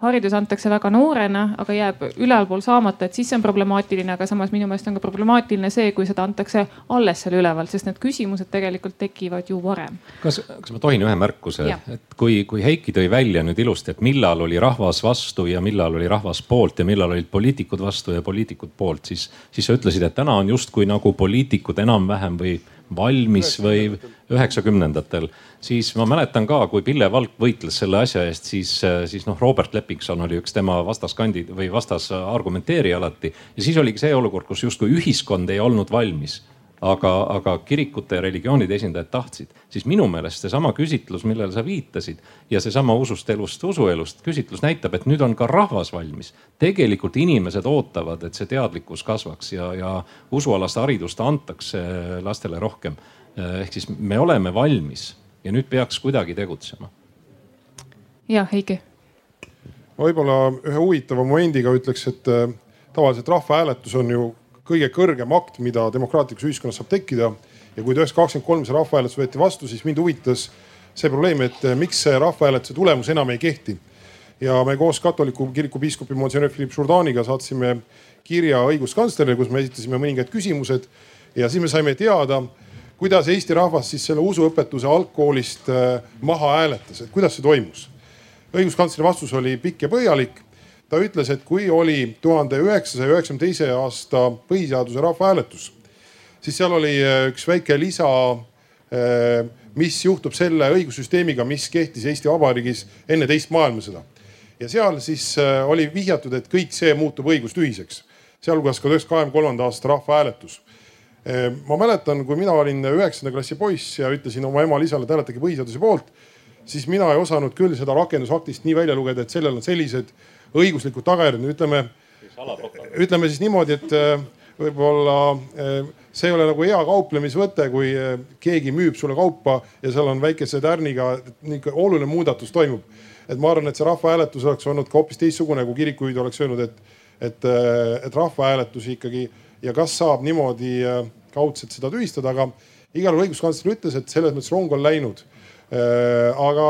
haridus antakse väga noorena, aga jääb ülalpool saamata, et siis see on problemaatiline, aga samas minu meelest on ka problemaatiline see, kui seda antakse alles seal üleval, sest need küsimused tegelikult tekivad ju varem. kas, kas ma tohin ühe märkuse, et kui, kui Heiki tõi välja nüüd ilusti, et millal oli rahvas vastu ja millal oli rahvas poolt ja millal olid poliitikud vastu ja poliitikud poolt, siis, siis sa ütlesid, et täna on justkui nagu poliitikud enam-vähem või valmis või üheksakümnendatel, siis ma mäletan ka, kui Pille Valk võitles selle asja eest, siis, siis noh, Robert Lepikson oli üks tema vastaskandi või vastas argumenteerija alati. ja siis oligi see olukord, kus justkui ühiskond ei olnud valmis aga, aga kirikute ja religioonide esindajad tahtsid, siis minu meelest seesama küsitlus, millele sa viitasid ja seesama usust elust, usuelust küsitlus näitab, et nüüd on ka rahvas valmis. tegelikult inimesed ootavad, et see teadlikkus kasvaks ja, ja usualast haridust antakse lastele rohkem. ehk siis me oleme valmis ja nüüd peaks kuidagi tegutsema. ja Heiki. võib-olla ühe huvitava momendiga ütleks, et äh, tavaliselt rahvahääletus on ju kõige kõrgem akt, mida demokraatlikus ühiskonnas saab tekkida. ja kui üheksasada kakskümmend kolm see rahvahääletus võeti vastu, siis mind huvitas see probleem, et eh, miks see rahvahääletuse tulemus enam ei kehti. ja me koos katoliku kiriku piiskopi Monsignor Philippe Jourdaniga saatsime kirja õiguskantslerile, kus me esitasime mõningad küsimused ja siis me saime teada, kuidas Eesti rahvas siis selle usuõpetuse algkoolist eh, maha hääletas, et kuidas see toimus. õiguskantsleri vastus oli pikk ja põhjalik ta ütles, et kui oli tuhande üheksasaja üheksakümne teise aasta põhiseaduse rahvahääletus, siis seal oli äh, üks väike lisa, äh, mis juhtub selle õigussüsteemiga, mis kehtis Eesti Vabariigis enne teist maailmasõda. ja seal siis äh, oli vihjatud, et kõik see muutub õigustühiseks, sealhulgas ka üheksakümne kahekümne kolmanda aasta rahvahääletus ma mäletan, kui mina olin üheksanda klassi poiss ja ütlesin oma emale-isale, et hääletage põhiseaduse poolt, siis mina ei osanud küll seda rakendusaktist nii välja lugeda, et sellel on sellised õiguslikud tagajärjed, ütleme, ütleme siis niimoodi, et äh, võib-olla äh, see ei ole nagu hea kauplemisvõte, kui äh, keegi müüb sulle kaupa ja seal on väikese tärniga niisugune oluline muudatus toimub. et ma arvan, et see rahvahääletus oleks olnud ka hoopis teistsugune, kui kirikujuhid oleks öelnud, et, et, et rahvahääletusi ikkagi ja kas saab niimoodi kaudselt seda tühistada, aga igal juhul õiguskantsler ütles, et selles mõttes rong on läinud. aga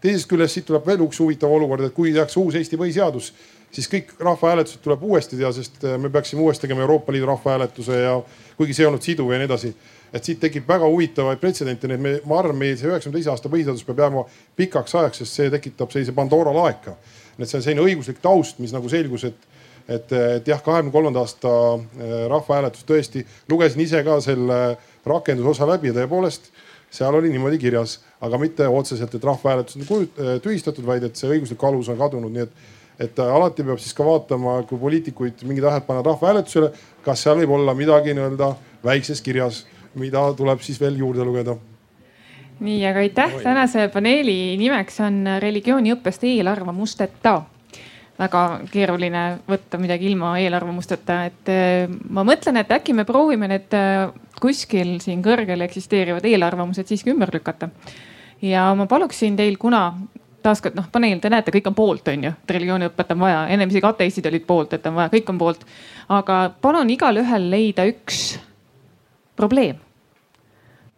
teisest küljest siit tuleb veel üks huvitav olukord, et kui tehakse uus Eesti põhiseadus, siis kõik rahvahääletused tuleb uuesti teha, sest äh, me peaksime uuesti tegema Euroopa Liidu rahvahääletuse ja kuigi see ei olnud siduv ja nii edasi. et siit tekib väga huvitavaid pretsedente, nii et me, ma arvan, meil see üheksakümne teise aasta põhiseadus peab jääma pikaks ajaks, sest see tekitab sellise Pandora laeka. et see on selline õiguslik taust, mis nagu selgus, et, et, et jah, kahekümne kolmanda aasta äh, rahvahääletus tõesti, lugesin ise ka selle rakendusosa läbi ja tõepoolest seal oli niimoodi kirjas, aga mitte otseselt, et rahvahääletus on äh, tühistatud, vaid et see õiguslik alus on kadunud, nii et, et äh, alati peab siis ka vaatama, kui poliitikuid mingid asjad panevad rahvahääletusele, kas seal võib olla midagi nii-öelda väikses kirjas, mida tuleb siis veel juurde lugeda. Nii, aga aitäh, tänase paneeli nimeks on religiooniõppest eelarvamusteta väga keeruline võtta midagi ilma eelarvamusteta, et äh, ma mõtlen, et äkki me proovime need äh, kuskil siin kõrgel eksisteerivad eelarvamused siiski ümber lükata. ja ma paluksin teil, kuna taaskord noh, paneel, te näete, kõik on poolt, on ju, et religiooniõpet on vaja, ennem isegi ateistid olid poolt, et on vaja, kõik on poolt. aga palun igalühel leida üks probleem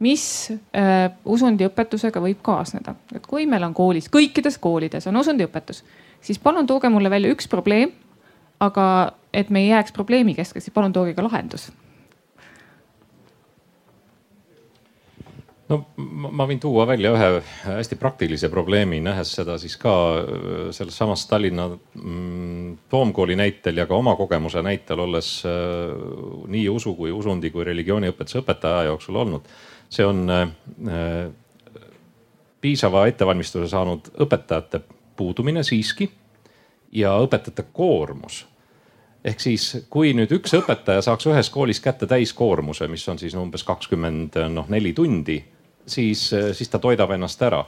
mis äh, usundiõpetusega võib kaasneda, et kui meil on koolis, kõikides koolides on usundiõpetus siis palun tooge mulle välja üks probleem. aga et me ei jääks probleemi keskele, siis palun tooge ka lahendus. no ma võin tuua välja ühe hästi praktilise probleemi, nähes seda siis ka äh, selles samas Tallinna mm, Toomkooli näitel ja ka oma kogemuse näitel, olles äh, nii usu kui usundi kui religiooniõpetuse õpetaja jooksul olnud. see on äh, piisava ettevalmistuse saanud õpetajate puudumine siiski ja õpetajate koormus ehk siis, kui nüüd üks õpetaja saaks ühes koolis kätte täiskoormuse, mis on siis umbes kakskümmend noh neli tundi siis, siis ta toidab ennast ära.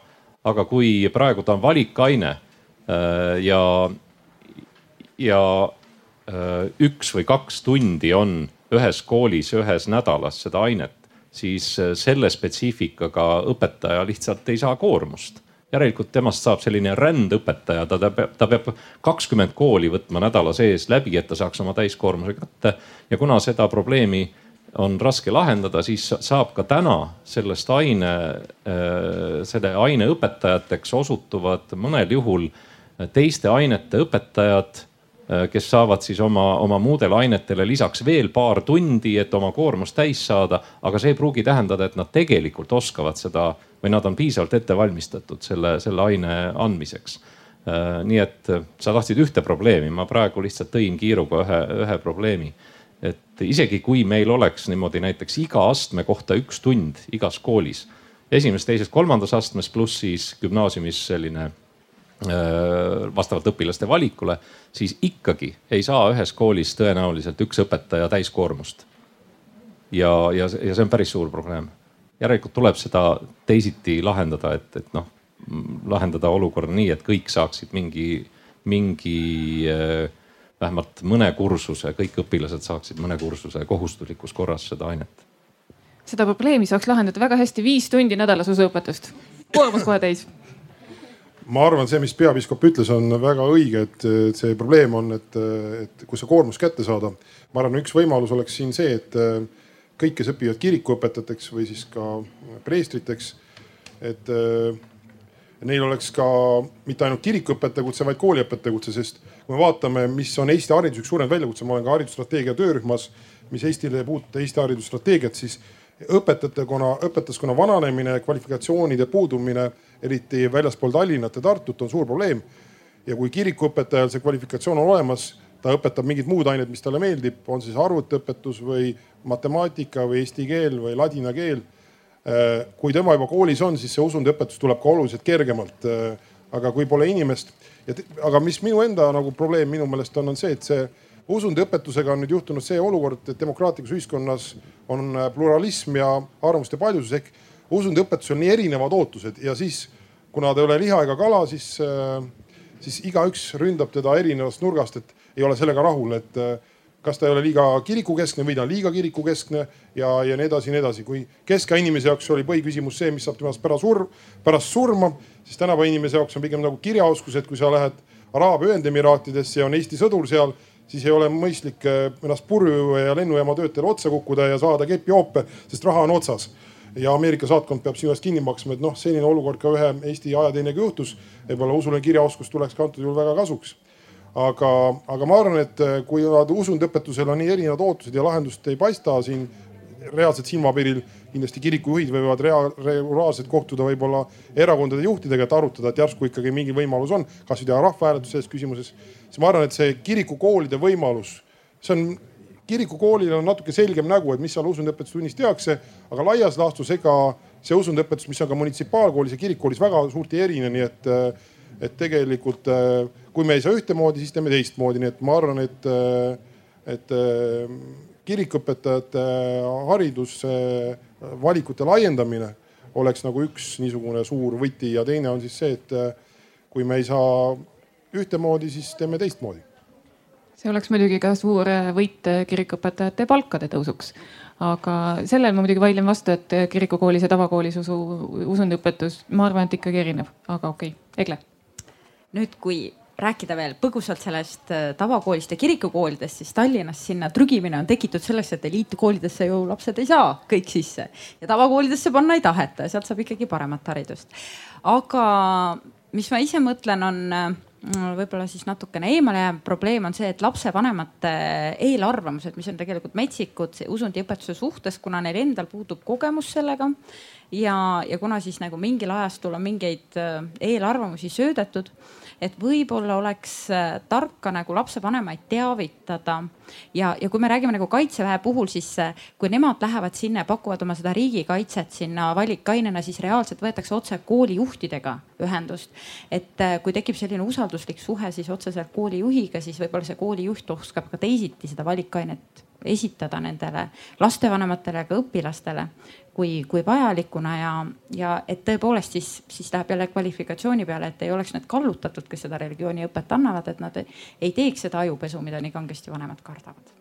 aga kui praegu ta on valikaine äh, ja, ja äh, üks või kaks tundi on ühes koolis ühes nädalas seda ainet, siis äh, selle spetsiifikaga õpetaja lihtsalt ei saa koormust järelikult temast saab selline rändõpetaja, ta peab, ta peab kakskümmend kooli võtma nädala sees läbi, et ta saaks oma täiskoormuse kätte. ja kuna seda probleemi on raske lahendada, siis saab ka täna sellest aine, äh, selle aine õpetajateks osutuvad mõnel juhul teiste ainete õpetajad, kes saavad siis oma, oma muudele ainetele lisaks veel paar tundi, et oma koormust täis saada. aga see ei pruugi tähendada, et nad tegelikult oskavad seda või nad on piisavalt ette valmistatud selle, selle aine andmiseks äh, nii et sa tahtsid ühte probleemi, ma praegu lihtsalt tõin kiiruga ühe, ühe probleemi et isegi kui meil oleks niimoodi näiteks iga astme kohta üks tund igas koolis, esimeses, teises, kolmandas astmes, pluss siis gümnaasiumis selline vastavalt õpilaste valikule, siis ikkagi ei saa ühes koolis tõenäoliselt üks õpetaja täiskoormust. ja, ja, ja see on päris suur probleem. järelikult tuleb seda teisiti lahendada, et, et noh, lahendada olukorda nii, et kõik saaksid mingi, mingi äh, vähemalt mõne kursuse, kõik õpilased saaksid mõne kursuse kohustuslikus korras seda ainet. seda probleemi saaks lahendada väga hästi, viis tundi nädalas usuõpetust, koormus kohe täis ma arvan, see, mis peapiiskop ütles, on väga õige, et see probleem on, et, et kus see koormus kätte saada. ma arvan, üks võimalus oleks siin see, et kõik, kes õpivad kirikuõpetajateks või siis ka preestriteks, et neil oleks ka mitte ainult kirikuõpetaja kutse, vaid kooliõpetaja kutse, sest kui me vaatame, mis on Eesti hariduse üks suurem väljakutse, ma olen ka haridusstrateegia töörühmas, mis Eestile ei puuduta Eesti haridusstrateegiat, siis õpetajakonna, õpetajaskonna vananemine, kvalifikatsioonide puudumine, eriti väljaspool Tallinnat ja Tartut on suur probleem. ja kui kirikuõpetajal see kvalifikatsioon on olemas, ta õpetab mingit muud ainet, mis talle meeldib, on siis arvutiõpetus või matemaatika või eesti keel või ladina keel Äh, kui tema juba koolis on, siis see usundiõpetus tuleb ka oluliselt kergemalt. Äh, aga kui pole inimest aga mis minu enda nagu probleem minu meelest on, on see, et see usundiõpetusega on nüüd juhtunud see olukord, et demokraatlikus ühiskonnas on äh, pluralism ja arvamuste paljusus ehk usundiõpetusel nii erinevad ootused ja siis kuna ta ei ole liha ega kala, siis, siis igaüks ründab teda erinevast nurgast, et ei ole sellega rahul, et kas ta ei ole liiga kirikukeskne või ta on liiga kirikukeskne ja, ja nii edasi ja nii edasi. kui keskaja inimese jaoks oli põhiküsimus see, mis saab temast pärast surm, pärast surma, siis tänapäeva inimese jaoks on pigem nagu kirjaoskus, et kui sa lähed Araabia Ühendemiraatidesse ja on Eesti sõdur seal, siis ei ole mõistlik eh, ennast purju ja lennujaama töötajale otsa kukkuda ja saada kepijoope, sest raha on otsas ja Ameerika saatkond peab sinu eest kinni maksma, et noh, selline olukord ka ühe Eesti ajateenija juhtus. võib-olla usuline kirjaoskus tuleks ka antud juhul väga kasuks aga, aga ma arvan, et eh, kui usundõpetusel on nii erinevad ootused ja lahendust ei paista siin reaalselt silmapiiril, kindlasti kirikujuhid võivad regulaarselt kohtuda võib-olla erakondade juhtidega, et arutada, et järsku ikkagi mingi võimalus on, kasvõi teha rahvahääletus selles küsimuses. siis ma arvan, et see kirikukoolide võimalus, see on kirikukoolil on natuke selgem nägu, et mis seal usundiõpetustunnis tehakse, aga laias laastus ega see usundiõpetus, mis on ka munitsipaalkoolis ja kirikkoolis väga suurt ei erine, nii et, et tegelikult kui me ei saa ühtemoodi, siis teeme teistmoodi, nii et ma arvan, et, et kirikuõpetajate hariduse valikute laiendamine oleks nagu üks niisugune suur võti ja teine on siis see, et kui me ei saa ühtemoodi, siis teeme teistmoodi. see oleks muidugi ka suur võit kirikuõpetajate palkade tõusuks aga sellel ma muidugi vaidlen vastu, et kirikukoolis ja tavakoolis usu, usundiõpetus, ma arvan, et ikkagi erineb, aga okei okay., Egle. nüüd, kui rääkida veel põgusalt sellest äh, tavakoolist ja kirikukoolidest, siis Tallinnas sinna trügimine on tekitud selleks, et eliitkoolidesse ju lapsed ei saa kõik sisse ja tavakoolidesse panna ei taheta ja sealt saab ikkagi paremat haridust. aga mis ma ise mõtlen, on äh, võib-olla siis natukene eemale jääv probleem on see, et lapsevanemate eelarvamused, mis on tegelikult metsikud usundiõpetuse suhtes, kuna neil endal puudub kogemus sellega ja, ja kuna siis nagu mingil ajastul on mingeid äh, eelarvamusi söödetud et võib-olla oleks äh, tark ka nagu lapsevanemaid teavitada. ja, ja kui me räägime nagu kaitseväe puhul, siis äh, kui nemad lähevad sinna ja pakuvad oma seda riigikaitset sinna valikainena, siis reaalselt võetakse otse koolijuhtidega ühendust. et äh, kui tekib selline usalduslik suhe, siis otseselt koolijuhiga, siis võib-olla see koolijuht oskab ka teisiti seda valikainet esitada nendele lastevanematele, ka õpilastele kui, kui vajalikuna ja, ja et tõepoolest siis, siis läheb jälle kvalifikatsiooni peale, et ei oleks need kallutatud, kes seda religiooniõpet annavad, et nad ei teeks seda ajupesu, mida nii kangesti vanemad kardavad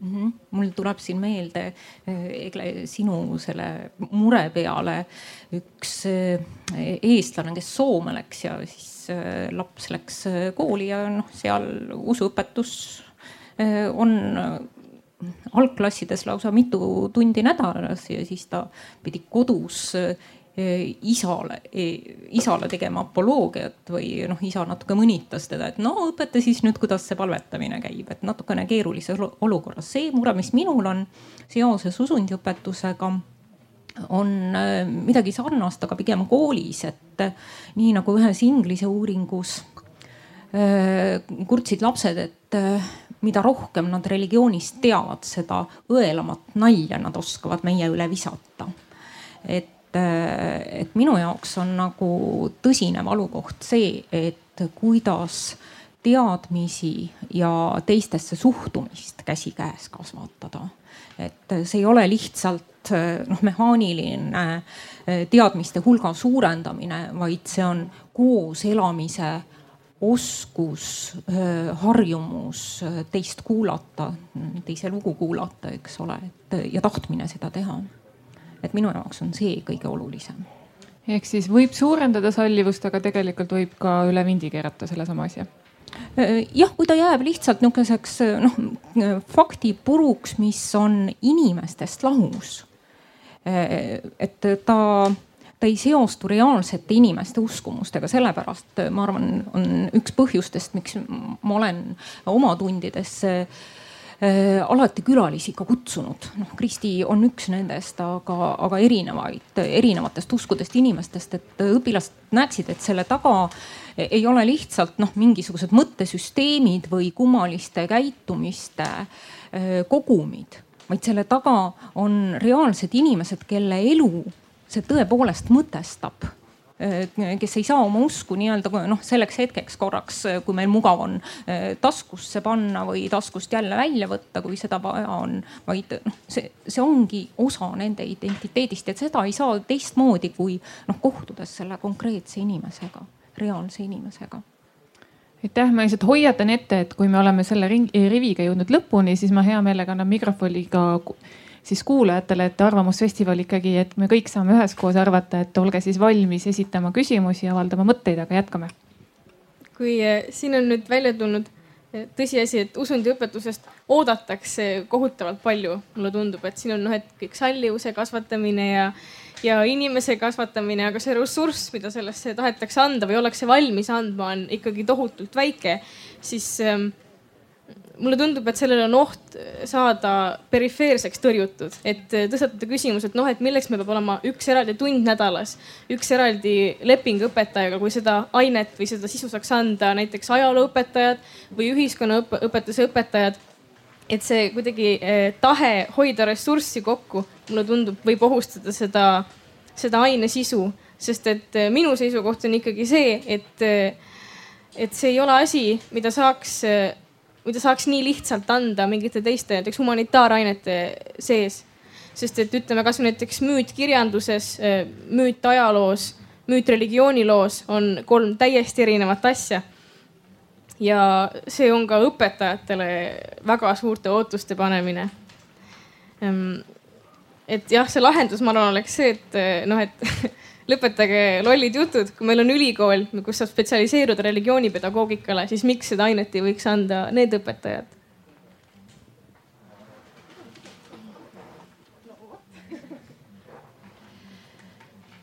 mm. -hmm. mul tuleb siin meelde, Egle, sinu selle mure peale üks eestlane, kes Soome läks ja siis laps läks kooli ja noh, seal usuõpetus on algklassides lausa mitu tundi nädalas ja siis ta pidi kodus isale, isale tegema apoloogiat või noh, isa natuke mõnitas teda, et no õpeta siis nüüd, kuidas see palvetamine käib, et natukene keerulises olukorras. see mure, mis minul on seoses usundiõpetusega on midagi sarnast, aga pigem koolis, et nii nagu ühes Inglise uuringus kurtsid lapsed, et mida rohkem nad religioonist teavad, seda õelamat nalja nad oskavad meie üle visata. et, et minu jaoks on nagu tõsine valukoht see, et kuidas teadmisi ja teistesse suhtumist käsikäes kasvatada. et see ei ole lihtsalt noh, mehaaniline teadmiste hulga suurendamine, vaid see on koos elamise oskus, harjumus teist kuulata, teise lugu kuulata, eks ole, et ja tahtmine seda teha. et minu jaoks on see kõige olulisem. ehk siis võib suurendada sallivust, aga tegelikult võib ka üle vindi keerata sellesama asja jah, kui ta jääb lihtsalt nihukeseks noh faktipuruks, mis on inimestest lahus. et ta ta ei seostu reaalsete inimeste uskumustega, sellepärast ma arvan, on üks põhjustest, miks ma olen oma tundidesse äh, alati külalisi ka kutsunud. noh, Kristi on üks nendest, aga, aga erinevaid, erinevatest uskudest inimestest, et õpilased näeksid, et selle taga ei ole lihtsalt noh, mingisugused mõttesüsteemid või kummaliste käitumiste äh, kogumid, vaid selle taga on reaalsed inimesed, kelle elu see tõepoolest mõtestab kes ei saa oma usku nii-öelda noh, selleks hetkeks korraks, kui meil mugav on taskusse panna või taskust jälle välja võtta, kui seda vaja on, vaid noh, see, see ongi osa nende identiteedist ja seda ei saa teistmoodi, kui noh, kohtudes selle konkreetse inimesega, reaalse inimesega. Aitäh, ma lihtsalt hoiatan ette, et kui me oleme selle riviga jõudnud lõpuni, siis ma hea meelega annan mikrofoni ka siis kuulajatele, et Arvamusfestival ikkagi, et me kõik saame üheskoos arvata, et olge siis valmis esitama küsimusi, avaldama mõtteid, aga jätkame. kui eh, siin on nüüd välja tulnud eh, tõsiasi, et usundiõpetusest oodatakse kohutavalt palju, mulle tundub, et siin on noh, et kõik sallivuse kasvatamine ja, ja inimese kasvatamine, aga see ressurss, mida sellesse tahetakse anda või ollakse valmis andma, on ikkagi tohutult väike, siis ähm, mulle tundub, et sellel on oht saada perifeerseks tõrjutud, et tõstatada küsimus, et noh, et milleks meil peab olema üks eraldi tund nädalas, üks eraldi leping õpetajaga, kui seda ainet või seda sisu saaks anda näiteks ajalooõpetajad või ühiskonnaõpetuse õpetajad. et see kuidagi eh, tahe hoida ressurssi kokku, mulle tundub, võib ohustada seda, seda aine sisu, sest et eh, minu seisukoht on ikkagi see, et, eh, et see ei ole asi, mida saaks mida saaks nii lihtsalt anda mingite teiste näiteks humanitaarainete sees. sest et ütleme kasvõi näiteks müüt kirjanduses, müüt ajaloos, müüt religiooniloos on kolm täiesti erinevat asja. ja see on ka õpetajatele väga suurte ootuste panemine. Ehm, et jah, see lahendus, ma arvan, oleks see, et noh, et lõpetage lollid jutud, kui meil on ülikool, kus saab spetsialiseeruda religioonipedagoogikale, siis miks seda ainet ei võiks anda need õpetajad?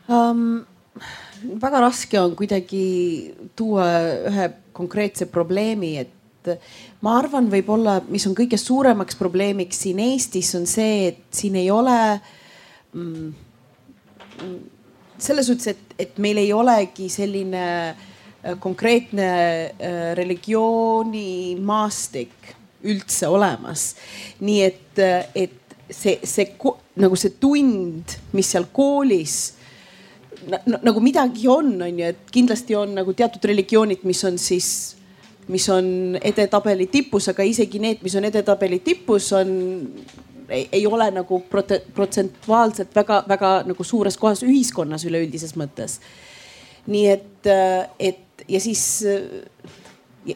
um,? väga raske on kuidagi tuua ühe konkreetse probleemi, et ma arvan, võib-olla, mis on kõige suuremaks probleemiks siin Eestis, on see, et siin ei ole mm, selles suhtes, et, et meil ei olegi selline äh, konkreetne äh, religioonimaastik üldse olemas. nii et, äh, et see, see nagu see tund, mis seal koolis nagu midagi on, on ju, et kindlasti on nagu teatud religioonid, mis on siis, mis on edetabeli tipus, aga isegi need, mis on edetabeli tipus, on ei, ei ole nagu protsentuaalselt väga-väga nagu suures kohas ühiskonnas üleüldises mõttes. nii et, et ja siis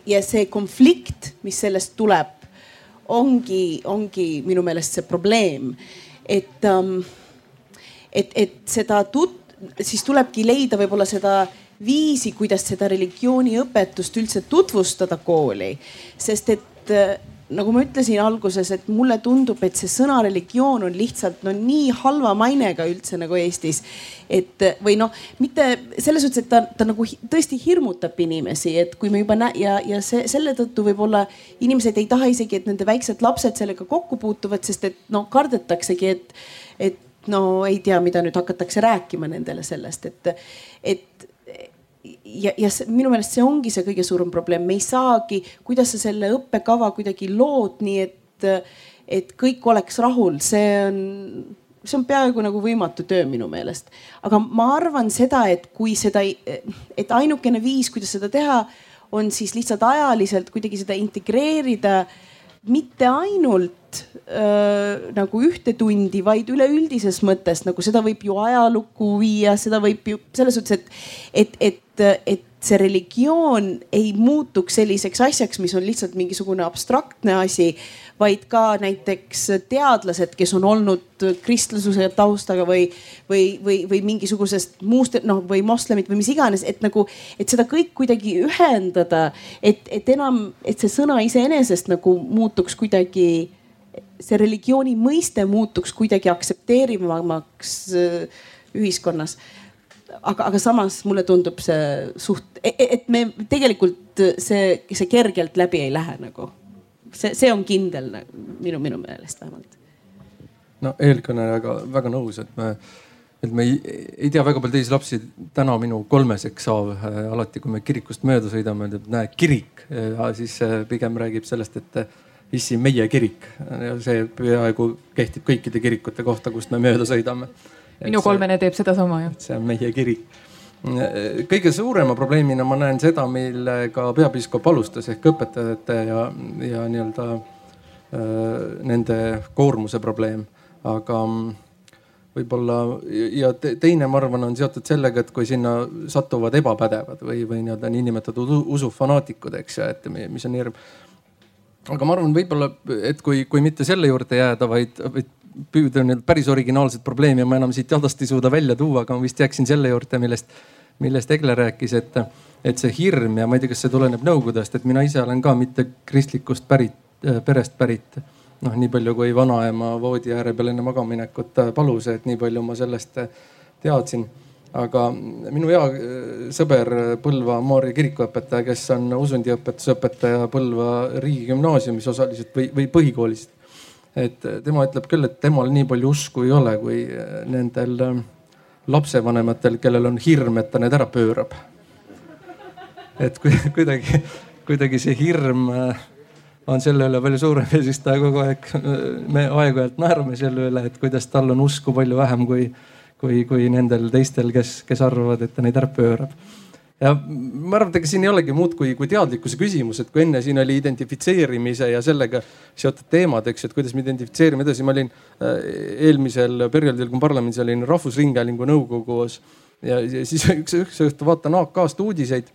ja see konflikt, mis sellest tuleb, ongi, ongi minu meelest see probleem, et, et, et seda tut-, siis tulebki leida võib-olla seda viisi, kuidas seda religiooniõpetust üldse tutvustada kooli. sest et äh, nagu ma ütlesin alguses, et mulle tundub, et see sõna religioon on lihtsalt no nii halva mainega üldse nagu Eestis. et või noh, mitte selles suhtes, et ta, ta nagu tõesti hirmutab inimesi, et kui me juba näe- ja, ja see selle tõttu võib-olla inimesed ei taha isegi, et nende väiksed lapsed sellega kokku puutuvad, sest et noh, kardetaksegi, et, et no ei tea, mida nüüd hakatakse rääkima nendele sellest, et, et ja, ja see, minu meelest see ongi see kõige suurem probleem, me ei saagi, kuidas sa selle õppekava kuidagi lood nii, et, et kõik oleks rahul, see on, see on peaaegu nagu võimatu töö minu meelest. aga ma arvan seda, et kui seda, et ainukene viis, kuidas seda teha, on siis lihtsalt ajaliselt kuidagi seda integreerida mitte ainult äh, nagu ühte tundi, vaid üleüldises mõttes nagu seda võib ju ajalukku viia, seda võib ju selles suhtes, et, et, et, et see religioon ei muutuks selliseks asjaks, mis on lihtsalt mingisugune abstraktne asi, vaid ka näiteks teadlased, kes on olnud kristlasuse taustaga või, või, või, või mingisugusest muust noh, või moslemid või mis iganes, et nagu, et seda kõik kuidagi ühendada, et, et enam, et see sõna iseenesest nagu muutuks kuidagi see religiooni mõiste muutuks kuidagi aktsepteerivamaks äh, ühiskonnas aga, aga samas mulle tundub see suht, e-, e-, et me tegelikult see, see kergelt läbi ei lähe nagu. see, see on kindel nagu, minu, minu meelest vähemalt. no eelkõnelejaga väga nõus, et me, et me ei, ei tea väga palju teisi lapsi. täna minu kolmeseks saav äh, alati, kui me kirikust mööda sõidame, ütleb näe kirik ja siis äh, pigem räägib sellest, et äh, issi meie kirik ja see peaaegu kehtib kõikide kirikute kohta, kust me mööda sõidame minu kolmene teeb sedasama jah. see on meie kirik. kõige suurema probleemina ma näen seda, millega peapiiskop alustas ehk õpetajate ja, ja nii-öelda äh, nende koormuse probleem, aga võib-olla ja teine, ma arvan, on seotud sellega, et kui sinna satuvad ebapädevad või, või nii-öelda niinimetatud usufanaatikud, eks ju, et mis on hirm. Aga ma arvan, võib-olla, et kui, kui mitte selle juurde jääda, vaid, vaid püüda nüüd päris originaalset probleemi ma enam siit jadast ei suuda välja tuua, aga ma vist jääksin selle juurde, millest, millest Egle rääkis, et, et see hirm ja ma ei tea, kas see tuleneb Nõukogudest, et mina ise olen ka mitte kristlikust pärit, äh, perest pärit. noh, nii palju kui vanaema voodi ääre peal enne magamaminekut palus, et nii palju ma sellest äh, teadsin aga minu hea sõber Põlva Maarja kirikuõpetaja, kes on usundiõpetuse õpetaja Põlva riigigümnaasiumis osaliselt või, või põhikoolis et tema ütleb küll, et temal nii palju usku ei ole, kui nendel ähm, lapsevanematel, kellel on hirm, et ta need ära pöörab. et kuidagi, kuidagi see hirm äh, on selle üle palju suurem ja siis ta kogu aeg, me aeg-ajalt naerame selle üle, et kuidas tal on usku palju vähem kui, kui, kui nendel teistel, kes, kes arvavad, et ta neid ära pöörab ja ma arvan, et ega siin ei olegi muud kui, kui teadlikkuse küsimus, et kui enne siin oli identifitseerimise ja sellega seotud teemad, eks ju, et kuidas me identifitseerime edasi. ma olin äh, eelmisel perioodil, kui ma parlamendis olin Rahvusringhäälingu nõukogus ja, ja siis üks, üks õhtu vaatan AK-st uudiseid.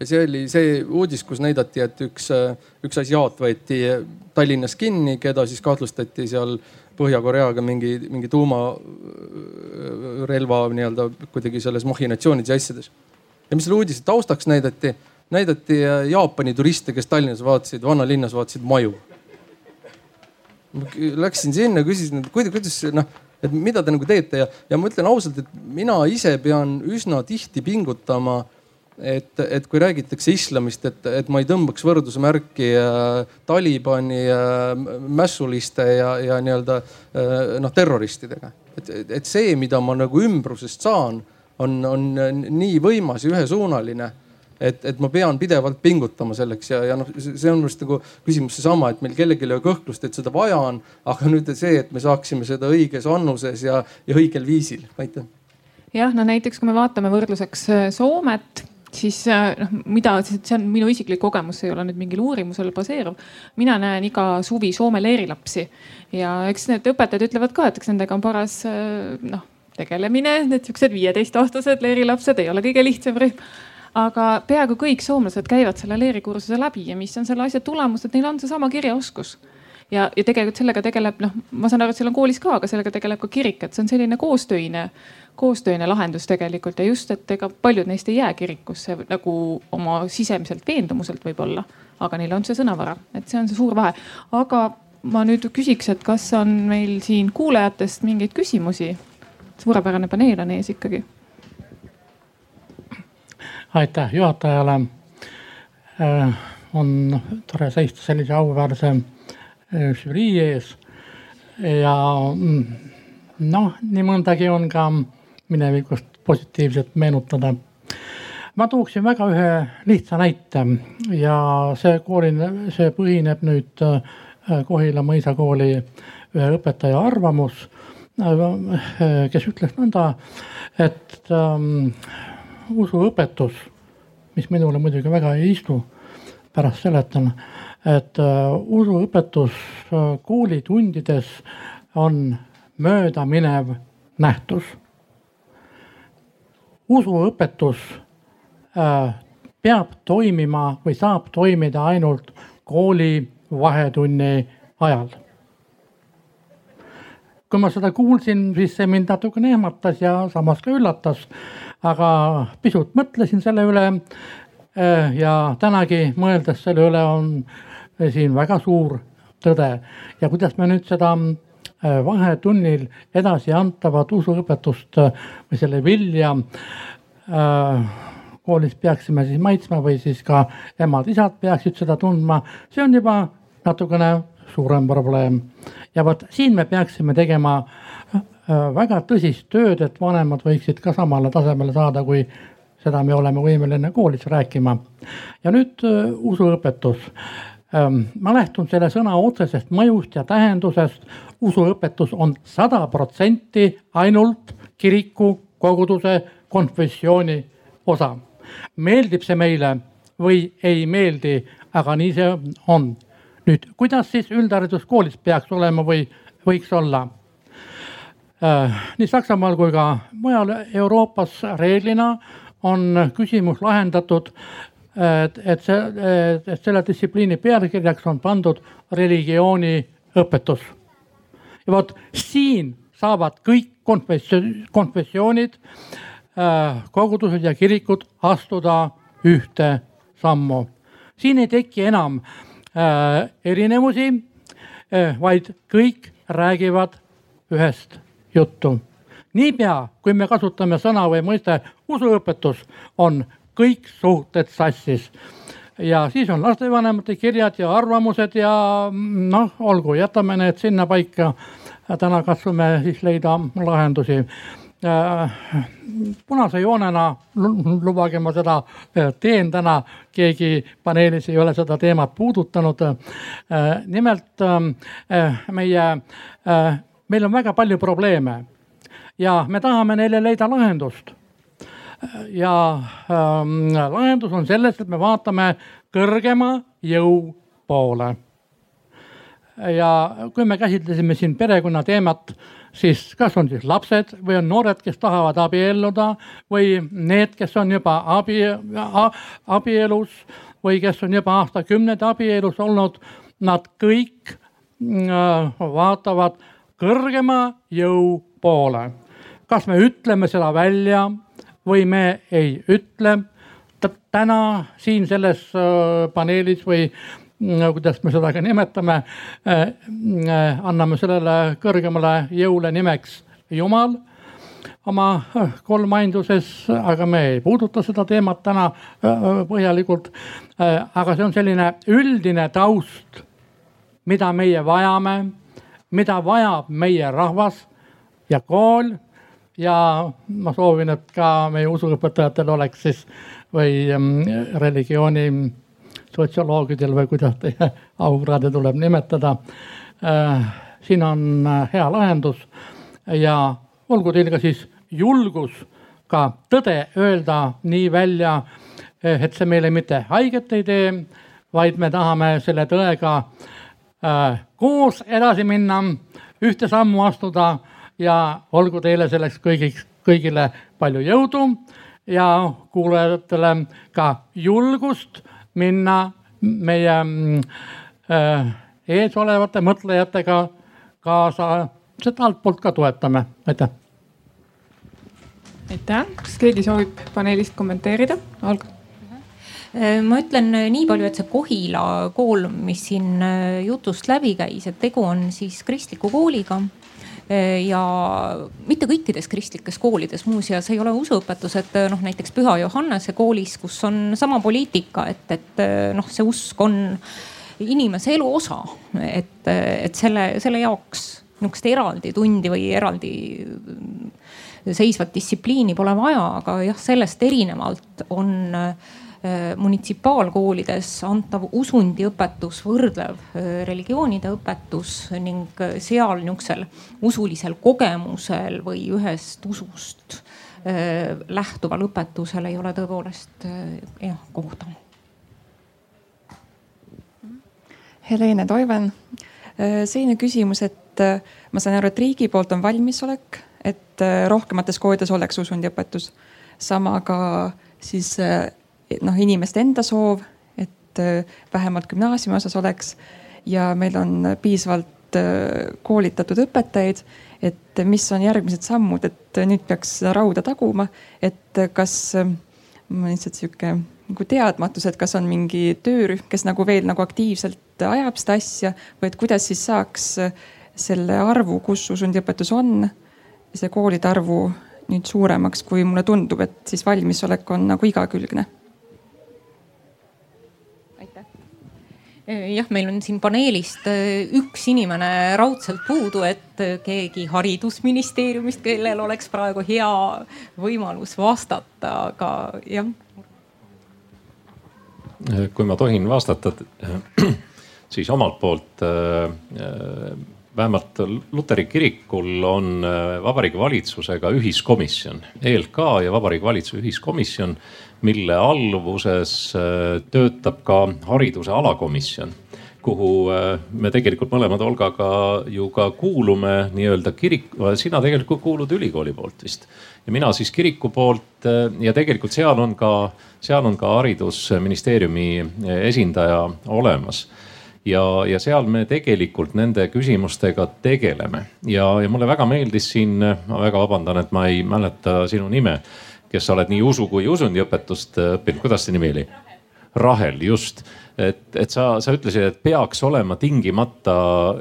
ja see oli see uudis, kus näidati, et üks, äh, üks asiaat võeti Tallinnas kinni, keda siis kahtlustati seal Põhja-Koreaga mingi, mingi tuumarelva nii-öelda kuidagi selles mahhinatsioonides ja asjades. Ja mis selle uudise taustaks näidati, näidati äh, Jaapani turiste, kes Tallinnas vaatasid, vanalinnas vaatasid maju. Läksin sinna, küsisin, et kuidas, kuidas noh, et mida te nagu teete? Ja, ja ma ütlen ausalt, et mina ise pean üsna tihti pingutama et, et kui räägitakse islamist, et, et ma ei tõmbaks võrdusmärki äh, Talibani äh, mässuliste ja, ja nii-öelda äh, noh terroristidega. et, et see, mida ma nagu ümbrusest saan, on, on nii võimas ja ühesuunaline et, et ma pean pidevalt pingutama selleks ja, ja noh, see on minu arust nagu küsimus seesama, et meil kellelgi ei ole kõhklust, et seda vaja on. aga nüüd see, et me saaksime seda õiges vannuses ja, ja õigel viisil, aitäh. jah, no näiteks kui me vaatame võrdluseks äh, Soomet, siis äh, noh, mida, see on minu isiklik kogemus, see ei ole nüüd mingil uurimusel baseeruv. mina näen iga suvi Soome leerilapsi. Ja eks need õpetajad ütlevad ka, et eks nendega on paras äh, noh tegelemine, need siuksed viieteistaastased leerilapsed ei ole kõige lihtsam rühm. Aga peaaegu kõik soomlased käivad selle leerikursuse läbi ja mis on selle asja tulemus, et neil on seesama kirjaoskus. Ja, ja tegelikult sellega tegeleb, noh, ma saan aru, et seal on koolis ka, aga sellega tegeleb ka kirik, et see on selline koostöine, koostöine lahendus tegelikult ja just, et ega paljud neist ei jää kirikusse nagu oma sisemiselt veendumuselt võib-olla, aga neil on see sõnavara, et see on see suur vahe. aga ma nüüd küsiks, et kas on meil siin kuulajatest mingeid küsimusi? suurepärane paneel on ees ikkagi aitäh juhatajale. Äh, on tore seista sellise auväärse äh, žürii ees ja mm, noh, nii mõndagi on ka minevikust positiivset meenutada. ma tooksin väga ühe lihtsa näite ja see kooli, see põhineb nüüd äh, Kohila mõisakooli ühe õpetaja arvamus, kes ütles nõnda, et ähm, usuõpetus, mis minule muidugi väga ei istu, pärast seletan, et uh, usuõpetus uh, koolitundides on möödaminev nähtus. Usuõpetus uh, peab toimima või saab toimida ainult kooli vahetunni ajal kui ma seda kuulsin, siis see mind natukene ehmatas ja samas ka üllatas aga pisut mõtlesin selle üle. Eh, ja tänagi mõeldes selle üle on siin väga suur tõde ja kuidas me nüüd seda vahetunnil edasi antavat usuõpetust eh, või selle vilja koolis peaksime siis maitsma või siis ka emad-isad peaksid seda tundma, see on juba natukene suurem probleem. ja vot siin me peaksime tegema Äh, väga tõsist tööd, et vanemad võiksid ka samale tasemele saada, kui seda me oleme võimeline koolis rääkima. ja nüüd äh, usuõpetus. Ähm, ma lähtun selle sõna otsesest mõjust ja tähendusest. Usuõpetus on sada protsenti ainult kiriku, koguduse, konfessiooni osa. meeldib see meile või ei meeldi, aga nii see on. nüüd, kuidas siis üldhariduskoolis peaks olema või võiks olla Äh, nii Saksamaal kui ka mujal Euroopas reeglina on küsimus lahendatud, et, et see, et selle distsipliini pealkirjaks on pandud religiooniõpetus. Ja vot siin saavad kõik konfessioon, konfessioonid, äh, kogudused ja kirikud astuda ühte sammu. siin ei teki enam äh, erinevusi, vaid kõik räägivad ühest juttu. niipea, kui me kasutame sõna või mõiste usuõpetus, on kõik suhted sassis ja siis on lastevanemate kirjad ja arvamused ja noh, olgu, jätame need sinnapaika. täna katsume siis leida lahendusi äh, punase joonena, lubage ma seda äh, teen täna, keegi paneelis ei ole seda teemat puudutanud. Äh, nimelt meie meil on väga palju probleeme ja me tahame neile leida lahendust. Ja ähm, lahendus on selles, et me vaatame kõrgema jõu poole. ja kui me käsitlesime siin perekonna teemat, siis kas on siis lapsed või on noored, kes tahavad abielluda või need, kes on juba abi, abielus või kes on juba aastakümneid abielus olnud, nad kõik äh, vaatavad kõrgema jõu poole. kas me ütleme seda välja või me ei ütle. täna siin selles äh, paneelis või mm, kuidas me seda ka nimetame, äh, äh, anname sellele kõrgemale jõule nimeks jumal oma kolmainduses, aga me ei puuduta seda teemat täna põhjalikult. aga see on selline üldine taust, mida meie vajame, mida vajab meie rahvas ja kool ja ma soovin, et ka meie usuõpetajatel oleks siis või mm, religiooni sotsioloogidel või kuidas teie aukraade tuleb nimetada. Äh, siin on äh, hea lahendus ja olgu teil ka siis julgus ka tõde öelda nii välja, et see meile mitte haiget ei tee, vaid me tahame selle tõega äh, koos edasi minna, ühte sammu astuda ja olgu teile selleks kõigiks, kõigile palju jõudu ja kuulajatele ka julgust minna meie äh, eesolevate mõtlejatega kaasa, seda altpoolt ka toetame, aitäh. aitäh, kas keegi soovib paneelist kommenteerida? Alg-? Äh, ma ütlen nii palju, et see Kohila kool, mis siin äh, jutust läbi käis, et tegu on siis kristliku kooliga ja mitte kõikides kristlikes koolides muuseas ei ole usuõpetused eh, noh, näiteks Püha Johannese koolis, kus on sama poliitika, et, et eh, noh, see usk on inimese elu osa, et, et selle, selle jaoks nihukest eraldi tundi või eraldi seisvat distsipliini pole vaja, aga jah, sellest erinevalt on äh, Äh, munitsipaalkoolides antav usundiõpetus, võrdlev äh, religioonide õpetus ning äh, seal nihukesel usulisel kogemusel või ühest usust lähtuval õpetusel ei ole tõepoolest jah kohta. Helene Toiven, selline küsimus, et ma saan aru, et riigi poolt on valmisolek, et rohkemates koolides oleks usundiõpetus. sama ka siis noh, inimeste enda soov, et äh, vähemalt gümnaasiumi osas oleks ja meil on piisavalt äh, koolitatud õpetajaid, et mis on järgmised sammud, et nüüd peaks rauda taguma, et kas, on lihtsalt sihuke nagu teadmatus, et kas on mingi töörühm, kes nagu veel nagu aktiivselt ajab seda asja või et kuidas siis saaks selle arvu, kus usundiõpetus on, see koolide arvu nüüd suuremaks, kui mulle tundub, et siis valmisolek on nagu igakülgne jah, meil on siin paneelist äh, üks inimene raudselt puudu, et äh, keegi haridusministeeriumist, kellel oleks praegu hea võimalus vastata, aga jah. kui ma tohin vastata, siis omalt poolt vähemalt Luteri kirikul on Vabariigi Valitsusega ühiskomisjon, ELK ja Vabariigi Valitsuse ühiskomisjon mille alluvuses äh, töötab ka hariduse alakomisjon kuhu äh, me tegelikult mõlemad Olgaga ju ka kuulume nii-öelda kirik, sina tegelikult kuulud ülikooli poolt vist. Ja mina siis kiriku poolt äh, ja tegelikult seal on ka, seal on ka haridusministeeriumi esindaja olemas. Ja, ja seal me tegelikult nende küsimustega tegeleme. Ja, ja mulle väga meeldis siin, ma väga vabandan, et ma ei mäleta sinu nime kes sa oled nii usu kui usundiõpetust äh, õppinud, kuidas see nimi oli? Rahel, just. et, et sa, sa ütlesid, et peaks olema tingimata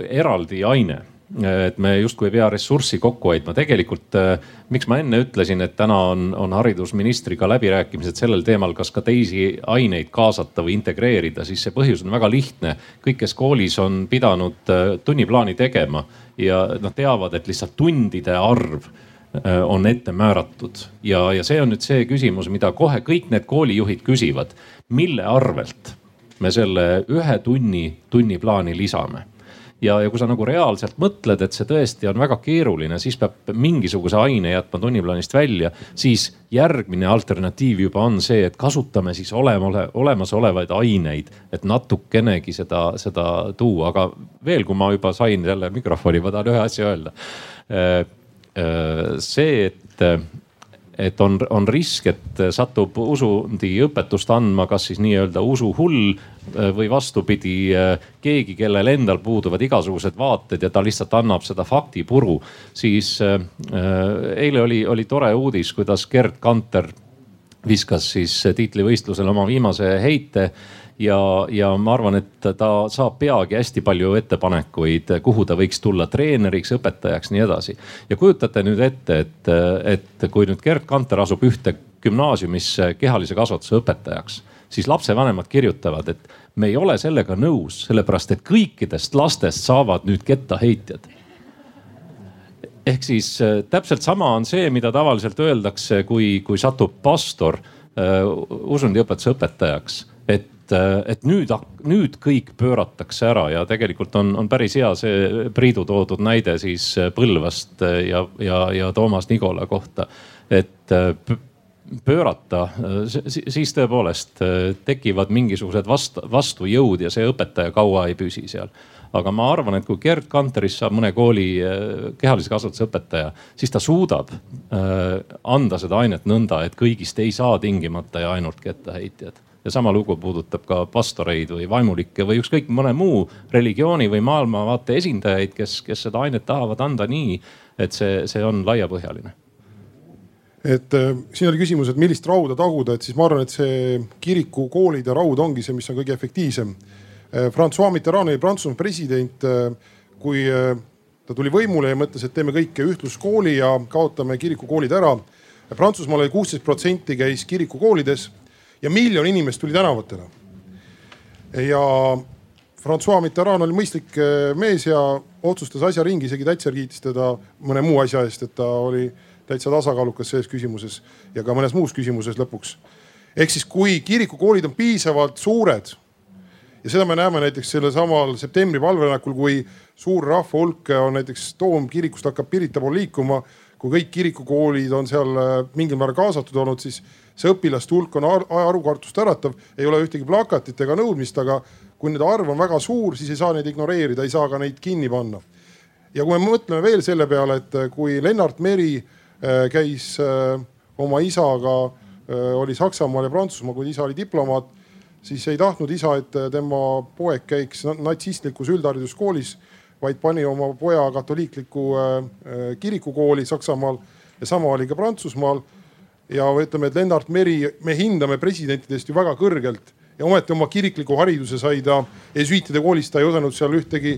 eraldi aine et me justkui ei pea ressurssi kokku hoidma. tegelikult äh, miks ma enne ütlesin, et täna on, on haridusministriga läbirääkimised sellel teemal, kas ka teisi aineid kaasata või integreerida, siis see põhjus on väga lihtne. kõik, kes koolis on pidanud äh, tunniplaani tegema ja nad teavad, et lihtsalt tundide arv on ette määratud ja, ja see on nüüd see küsimus, mida kohe kõik need koolijuhid küsivad. mille arvelt me selle ühe tunni tunniplaani lisame? ja, ja kui sa nagu reaalselt mõtled, et see tõesti on väga keeruline, siis peab mingisuguse aine jätma tunniplaanist välja, siis järgmine alternatiiv juba on see, et kasutame siis olema, olemasolevaid aineid, et natukenegi seda, seda tuua, aga veel, kui ma juba sain jälle mikrofoni, ma tahan ühe asja öelda äh, Äh, see, et, et on, on risk, et satub usundiõpetust andma, kas siis nii-öelda usuhull äh, või vastupidi äh, keegi, kellel endal puuduvad igasugused vaated ja ta lihtsalt annab seda faktipuru. siis eile oli, oli tore uudis, kuidas Gerd Kanter viskas siis tiitlivõistlusel oma viimase heite ja, ja ma arvan, et ta saab peagi hästi palju ettepanekuid, kuhu ta võiks tulla treeneriks, õpetajaks, nii edasi. ja kujutate nüüd ette, et, et kui nüüd Gerd Kanter asub ühte gümnaasiumisse kehalise kasvatuse õpetajaks, siis lapsevanemad kirjutavad, et me ei ole sellega nõus, sellepärast et kõikidest lastest saavad nüüd kettaheitjad ehk siis äh, täpselt sama on see, mida tavaliselt öeldakse, kui, kui satub pastor äh, usundiõpetuse õpetajaks, et äh, et nüüd, nüüd kõik pööratakse ära ja tegelikult on, on päris hea see Priidu toodud näide siis Põlvast ja, ja, ja Toomas Nigola kohta. et pöörata, siis tõepoolest tekivad mingisugused vastu, vastujõud ja see õpetaja kaua ei püsi seal aga ma arvan, et kui Gerd Kanterist saab mõne kooli äh, kehalise kasvatuse õpetaja, siis ta suudab äh, anda seda ainet nõnda, et kõigist ei saa tingimata ja ainult kettaheitjad ja sama lugu puudutab ka pastoreid või vaimulikke või ükskõik mõne muu religiooni või maailmavaate esindajaid, kes, kes seda ainet tahavad anda nii, et see, see on laiapõhjaline. Et äh, siin oli küsimus, et millist rauda taguda, et siis ma arvan, et see kirikukoolide raud ongi see, mis on kõige efektiivsem. Äh, Francois Mitterrand oli Prantsusmaa president, äh, kui äh, ta tuli võimule ja mõtles, et teeme kõike ühtluskooli ja kaotame kirikukoolid ära. Prantsusmaal oli kuusteist protsenti käis kirikukoolides ja miljon inimest tuli tänavatele. ja Francois Mitterrand oli mõistlik mees ja otsustas asja ringi, isegi Thatcher kiitis teda mõne muu asja eest, et ta oli täitsa tasakaalukas selles küsimuses ja ka mõnes muus küsimuses lõpuks. ehk siis, kui kirikukoolid on piisavalt suured ja seda me näeme näiteks sellesamal septembri valverääkul, kui suur rahva hulk on näiteks Toomkirikust hakkab Pirita poole liikuma. kui kõik kirikukoolid on seal äh, mingil määral kaasatud olnud, siis see õpilaste hulk on harukartust äratav, ei ole ühtegi plakatit ega nõudmist, aga kui nende arv on väga suur, siis ei saa neid ignoreerida, ei saa ka neid kinni panna. ja kui me mõtleme veel selle peale, et äh, kui Lennart Meri äh, käis oma isaga, oli Saksamaal ja Prantsusmaal, kui isa oli diplomaat siis ei tahtnud isa, et tema poeg käiks natsistlikus üldhariduskoolis, vaid pani oma poja katoliiklikku äh, kirikukooli Saksamaal ja sama oli ka Prantsusmaal. Ja ütleme, et Lennart Meri, me hindame presidentidest ju väga kõrgelt. Ja ometi oma kirikliku hariduse sai ta jesuiitide koolist, ta ei osanud seal ühtegi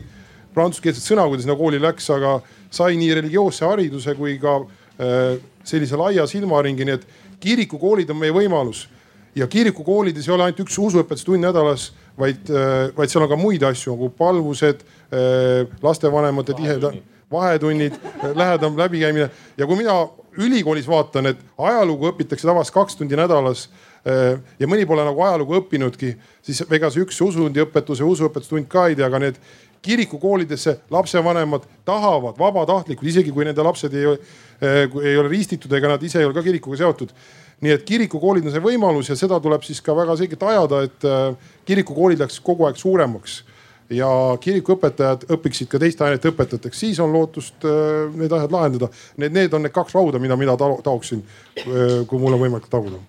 prantsuskeelset sõna, kui ta sinna kooli läks, aga sai nii religioosse hariduse kui ka äh, sellise laia silmaringi, nii et kirikukoolid on meie võimalus. Ja kirikukoolides ei ole ainult üks usuõpetustund nädalas, vaid, äh, vaid seal on ka muid asju nagu palvused, äh, lastevanemate tiheda, vahetunnid, äh, lähedam läbikäimine. Ja kui mina ülikoolis vaatan, et ajalugu õpitakse tavaliselt kaks tundi nädalas ja mõni pole nagu ajalugu õppinudki, siis ega see üks usundiõpetuse usuõpetustund ka ei tea, aga need kirikukoolidesse lapsevanemad tahavad vabatahtlikult, isegi kui nende lapsed ei, ei ole ristitud ega nad ise ei ole ka kirikuga seotud. Nii et kirikukoolid on see võimalus ja seda tuleb siis ka väga selgelt ajada, et äh, kirikukoolid läheks kogu aeg suuremaks ja kirikuõpetajad õpiksid ka teiste ainete õpetajateks, siis on lootust äh, need asjad lahendada. Need, need on need kaks rauda, mida mina taoksin, äh, kui mul on võimalik taguda.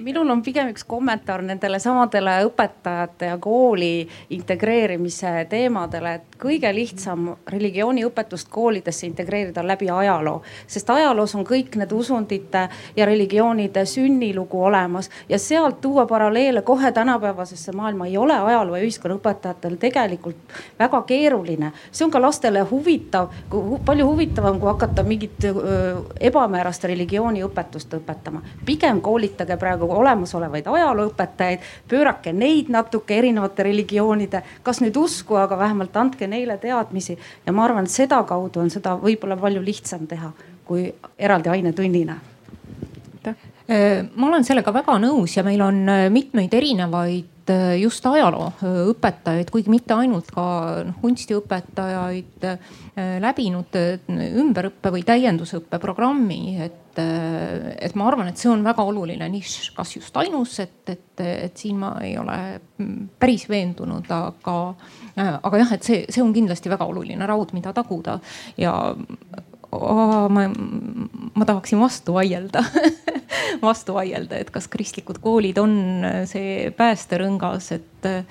minul on pigem üks kommentaar nendele samadele õpetajate ja kooli integreerimise teemadele, et kõige lihtsam religiooniõpetust koolidesse integreerida läbi ajaloo, sest ajaloos on kõik need usundite ja religioonide sünnilugu olemas ja sealt tuua paralleele kohe tänapäevasesse maailma ei ole ajaloo ja ühiskonnaõpetajatel tegelikult väga keeruline. see on ka lastele huvitav, palju huvitavam, kui hakata mingit ebamäärast religiooniõpetust õpetama. pigem koolitage praegu olemasolevaid ajalooõpetajaid, pöörake neid natuke erinevate religioonide, kas nüüd usku, aga vähemalt andke neile teadmisi. ja ma arvan, et sedakaudu on seda võib-olla palju lihtsam teha kui eraldi ainetunnina ma olen sellega väga nõus ja meil on äh, mitmeid erinevaid äh, just ajalooõpetajaid, kuigi mitte ainult ka noh, kunstiõpetajaid läbinud ümberõppe või täiendusõppe programmi, et et, äh, ma arvan, et see on väga oluline nišš, kas just ainus, et, et, et siin ma ei ole päris veendunud, aga, äh, aga jah, et see, see on kindlasti väga oluline raud, mida taguda ja oh, ma, ma tahaksin vastu vaielda. Vastu vaielda, et kas kristlikud koolid on see päästerõngas, et äh,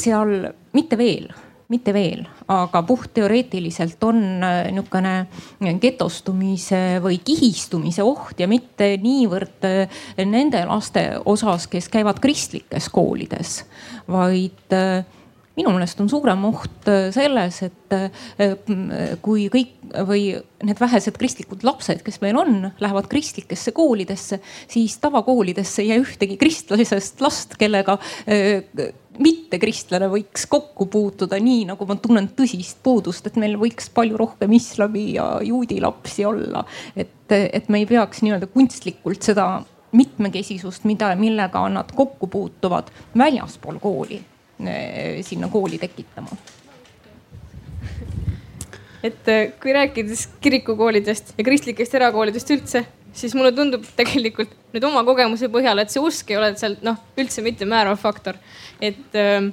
seal mitte veel mitte veel, aga puhtteoreetiliselt on äh, niisugune getostumise või kihistumise oht ja mitte niivõrd äh, nende laste osas, kes käivad kristlikes koolides, vaid äh, minu meelest on suurem oht selles, et kui kõik või need vähesed kristlikud lapsed, kes meil on, lähevad kristlikesse koolidesse, siis tavakoolidesse ei jää ühtegi kristlasest last, kellega mittekristlane võiks kokku puutuda, nii nagu ma tunnen tõsist puudust, et meil võiks palju rohkem islami ja juudi lapsi olla. et, et me ei peaks nii-öelda kunstlikult seda mitmekesisust, mida, millega nad kokku puutuvad väljaspool kooli, sinna kooli tekitama et eh, kui rääkides kirikukoolidest ja kristlikest erakoolidest üldse, siis mulle tundub tegelikult nüüd oma kogemuse põhjal, et see usk ei ole seal noh, üldse mitte määrav faktor. et öö,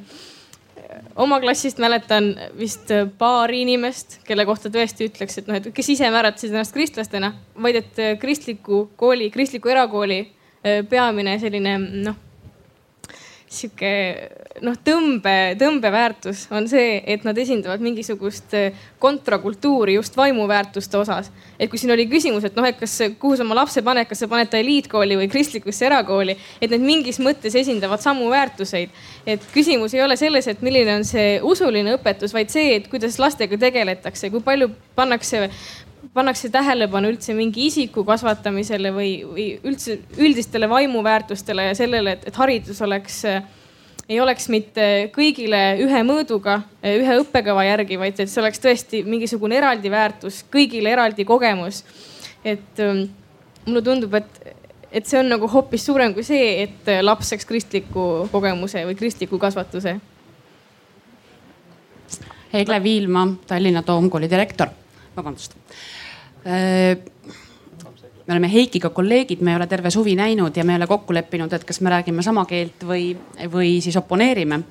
oma klassist mäletan vist paari inimest, kelle kohta tõesti ütleks, et noh, et kes ise määratlesid ennast kristlastena, vaid et kristliku kooli, kristliku erakooli peamine selline noh sihuke noh, tõmbe, tõmbeväärtus on see, et nad esindavad mingisugust eh, kontrakultuuri just vaimuväärtuste osas. et kui siin oli küsimus, et noh, et kas, kuhu sa oma lapse paned, kas sa paned ta eliitkooli või kristlikusse erakooli, et need mingis mõttes esindavad samu väärtuseid. et küsimus ei ole selles, et milline on see usuline õpetus, vaid see, et kuidas lastega tegeletakse, kui palju pannakse pannakse tähelepanu üldse mingi isiku kasvatamisele või, või üldse üldistele vaimuväärtustele ja sellele, et, et haridus oleks, ei oleks mitte kõigile ühe mõõduga, ühe õppekava järgi, vaid et see oleks tõesti mingisugune eraldi väärtus, kõigile eraldi kogemus. et ähm, mulle tundub, et, et see on nagu hoopis suurem kui see, et laps saaks kristliku kogemuse või kristliku kasvatuse. Egle Viilma, Tallinna Toomkooli direktor, vabandust me oleme Heikiga kolleegid, me ei ole terve suvi näinud ja me ei ole kokku leppinud, et kas me räägime sama keelt või, või siis oponeerime.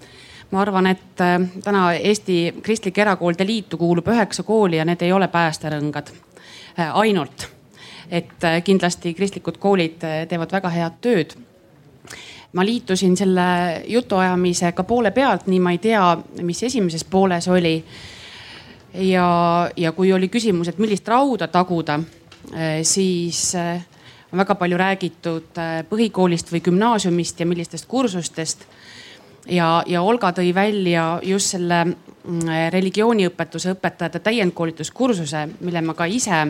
ma arvan, et äh, täna Eesti Kristlike Erakoolide Liitu kuulub üheksa kooli ja need ei ole päästerõngad äh, ainult. et kindlasti kristlikud koolid teevad väga head tööd ma liitusin selle jutuajamisega poole pealt, nii ma ei tea, mis esimeses pooles oli ja, ja kui oli küsimus, et millist rauda taguda, eh, siis eh, on väga palju räägitud eh, põhikoolist või gümnaasiumist ja millistest kursustest. ja, ja Olga tõi välja just selle mm, religiooniõpetuse õpetajate täiendkoolituskursuse, mille ma ka ise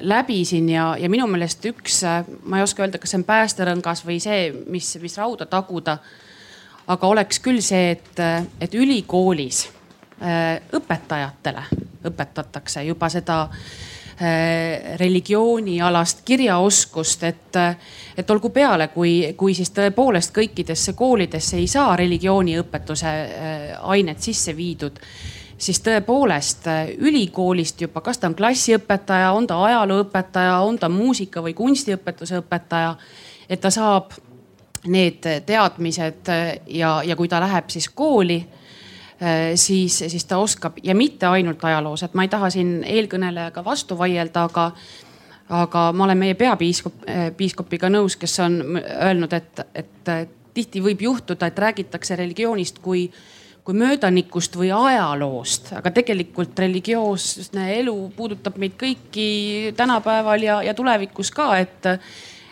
läbisin ja, ja minu meelest üks, ma ei oska öelda, kas see on päästerõngas või see, mis, mis rauda taguda. aga oleks küll see, et, et ülikoolis õpetajatele. Õpetatakse juba seda äh, religioonialast kirjaoskust, et, et olgu peale, kui, kui siis tõepoolest kõikidesse koolidesse ei saa religiooniõpetuse äh, ainet sisse viidud siis tõepoolest ülikoolist juba, kas ta on klassiõpetaja, on ta ajalooõpetaja, on ta muusika või kunstiõpetuse õpetaja, et ta saab need teadmised ja, ja kui ta läheb siis kooli Äh, siis, siis ta oskab ja mitte ainult ajaloos, et ma ei taha siin eelkõnelejaga vastu vaielda, aga, aga ma olen meie peapiiskop, äh, piiskopiga nõus, kes on öelnud, et, et tihti võib juhtuda, et räägitakse religioonist kui kui möödanikust või ajaloost, aga tegelikult religioosne elu puudutab meid kõiki tänapäeval ja, ja tulevikus ka, et,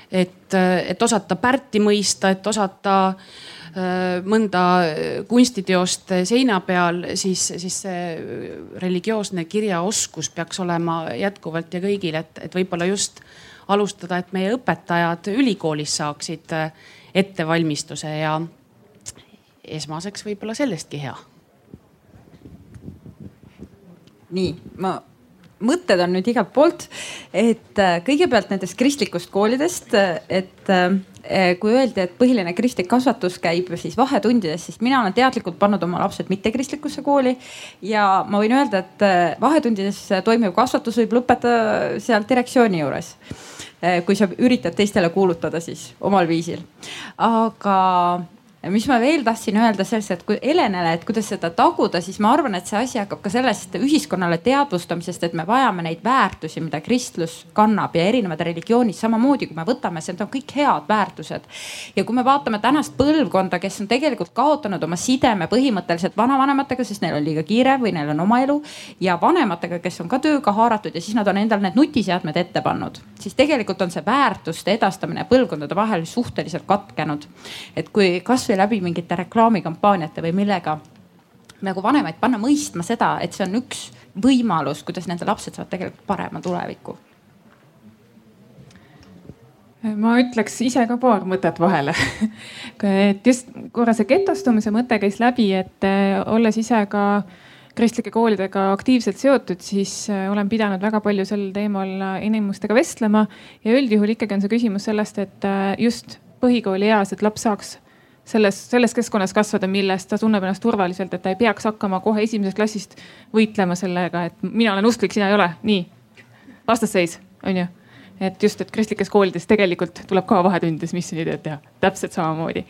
et, et osata Pärti mõista, et osata äh, Äh, mõnda kunstiteost seina peal, siis, siis see religioosne kirjaoskus peaks olema jätkuvalt ja kõigil, et, et võib-olla just alustada, et meie õpetajad ülikoolis saaksid äh, ettevalmistuse ja esmaseks võib-olla sellestki hea. nii, ma mõtted on nüüd igalt poolt, et äh, kõigepealt nendest kristlikust koolidest, et äh, kui öeldi, et põhiline kristlik kasvatus käib siis vahetundides, siis mina olen teadlikult pannud oma lapsed mittekristlikkusse kooli. ja ma võin öelda, et äh, vahetundides toimuv kasvatus võib lõppeda seal direktsiooni juures. kui sa üritad teistele kuulutada siis omal viisil. aga mis ma veel tahtsin öelda sellest, et kui Helenele, et kuidas seda taguda, siis ma arvan, et see asi hakkab ka sellest ühiskonnale teadvustamisest, et me vajame neid väärtusi, mida kristlus kannab ja erinevad religioonid samamoodi, kui me võtame, need on kõik head väärtused. ja kui me vaatame tänast põlvkonda, kes on tegelikult kaotanud oma sideme põhimõtteliselt vanavanematega, sest neil on liiga kiire või neil on oma elu ja vanematega, kes on ka tööga haaratud ja siis nad on endale need nutiseadmed ette pannud, siis tegelikult on see väärtuste edastamine põlvkondade vahel suhteliselt katkenud. et kui kasvõi kasvõi läbi mingite reklaamikampaaniate või millega nagu vanemaid panna mõistma seda, et see on üks võimalus, kuidas nende lapsed saavad tegelikult parema tuleviku. Ma ütleks ise ka paar mõtet vahele. Et just korra see getostumise mõte käis läbi, et eh, olles ise ka kristlike koolidega aktiivselt seotud, siis eh, olen pidanud väga palju sel teemal inimestega vestlema. Ja üldjuhul ikkagi on see küsimus sellest, et eh, just põhikooli eas, et laps saaks selles, selles keskkonnas kasvada, milles ta tunneb ennast turvaliselt, et ta ei peaks hakkama kohe esimesest klassist võitlema sellega, et mina olen usklik, sina ei ole, nii. vastasseis, on ju. et just, et kristlikes koolides tegelikult tuleb ka vahetundides missioonitööd teha, täpselt samamoodi.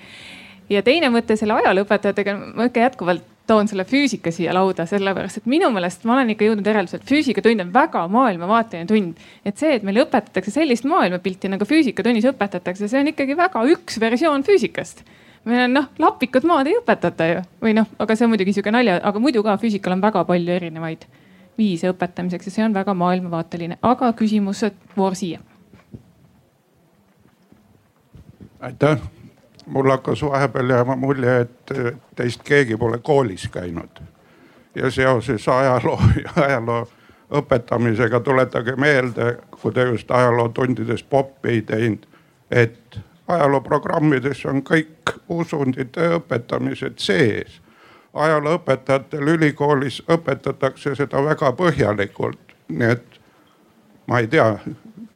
ja teine mõte selle ajalooõpetajatega, ma ikka jätkuvalt toon selle füüsika siia lauda, sellepärast et minu meelest ma olen ikka jõudnud järeldusele, et füüsikatund on väga maailmavaateline tund. et see, et meile õpetatakse sellist maailmapilti nagu füüsikatunnis õpetatakse, see on ikkagi väga üks versioon füüsikast meil on noh, lapikud maad ei õpetata ju. Või noh, aga see on muidugi sihuke nalja, aga muidu ka füüsikal on väga palju erinevaid viise õpetamiseks ja see on väga maailmavaateline, aga küsimused voor siia. aitäh, mul hakkas vahepeal jääma mulje, et teist keegi pole koolis käinud. Ja seoses ajaloo ja ajaloo õpetamisega tuletage meelde, kui te just ajalootundides poppi ei teinud, et ajalooprogrammides on kõik usundite õpetamised sees. ajalooõpetajatel ülikoolis õpetatakse seda väga põhjalikult, nii et ma ei tea,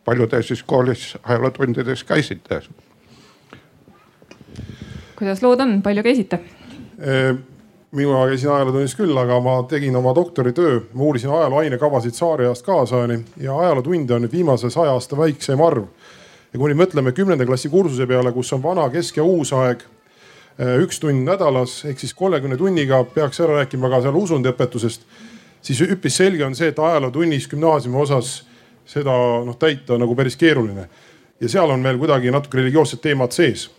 palju te siis koolis ajalootundides käisite? kuidas lood on, palju käisite? mina käisin ajalootunnis küll, aga ma tegin oma doktoritöö, ma uurisin ajaloo ainekavasid tsaariajast kaasajani ja ajalootunde on nüüd viimase saja aasta väikseim arv ja kui nüüd mõtleme kümnenda klassi kursuse peale, kus on vana, kesk ja uus aeg, äh, üks tund nädalas ehk siis kolmekümne tunniga peaks ära rääkima ka seal usundiõpetusest, siis üpris selge on see, et ajalootunnis gümnaasiumi osas seda noh täita nagu päris keeruline. ja seal on veel kuidagi natuke religioossed teemad sees.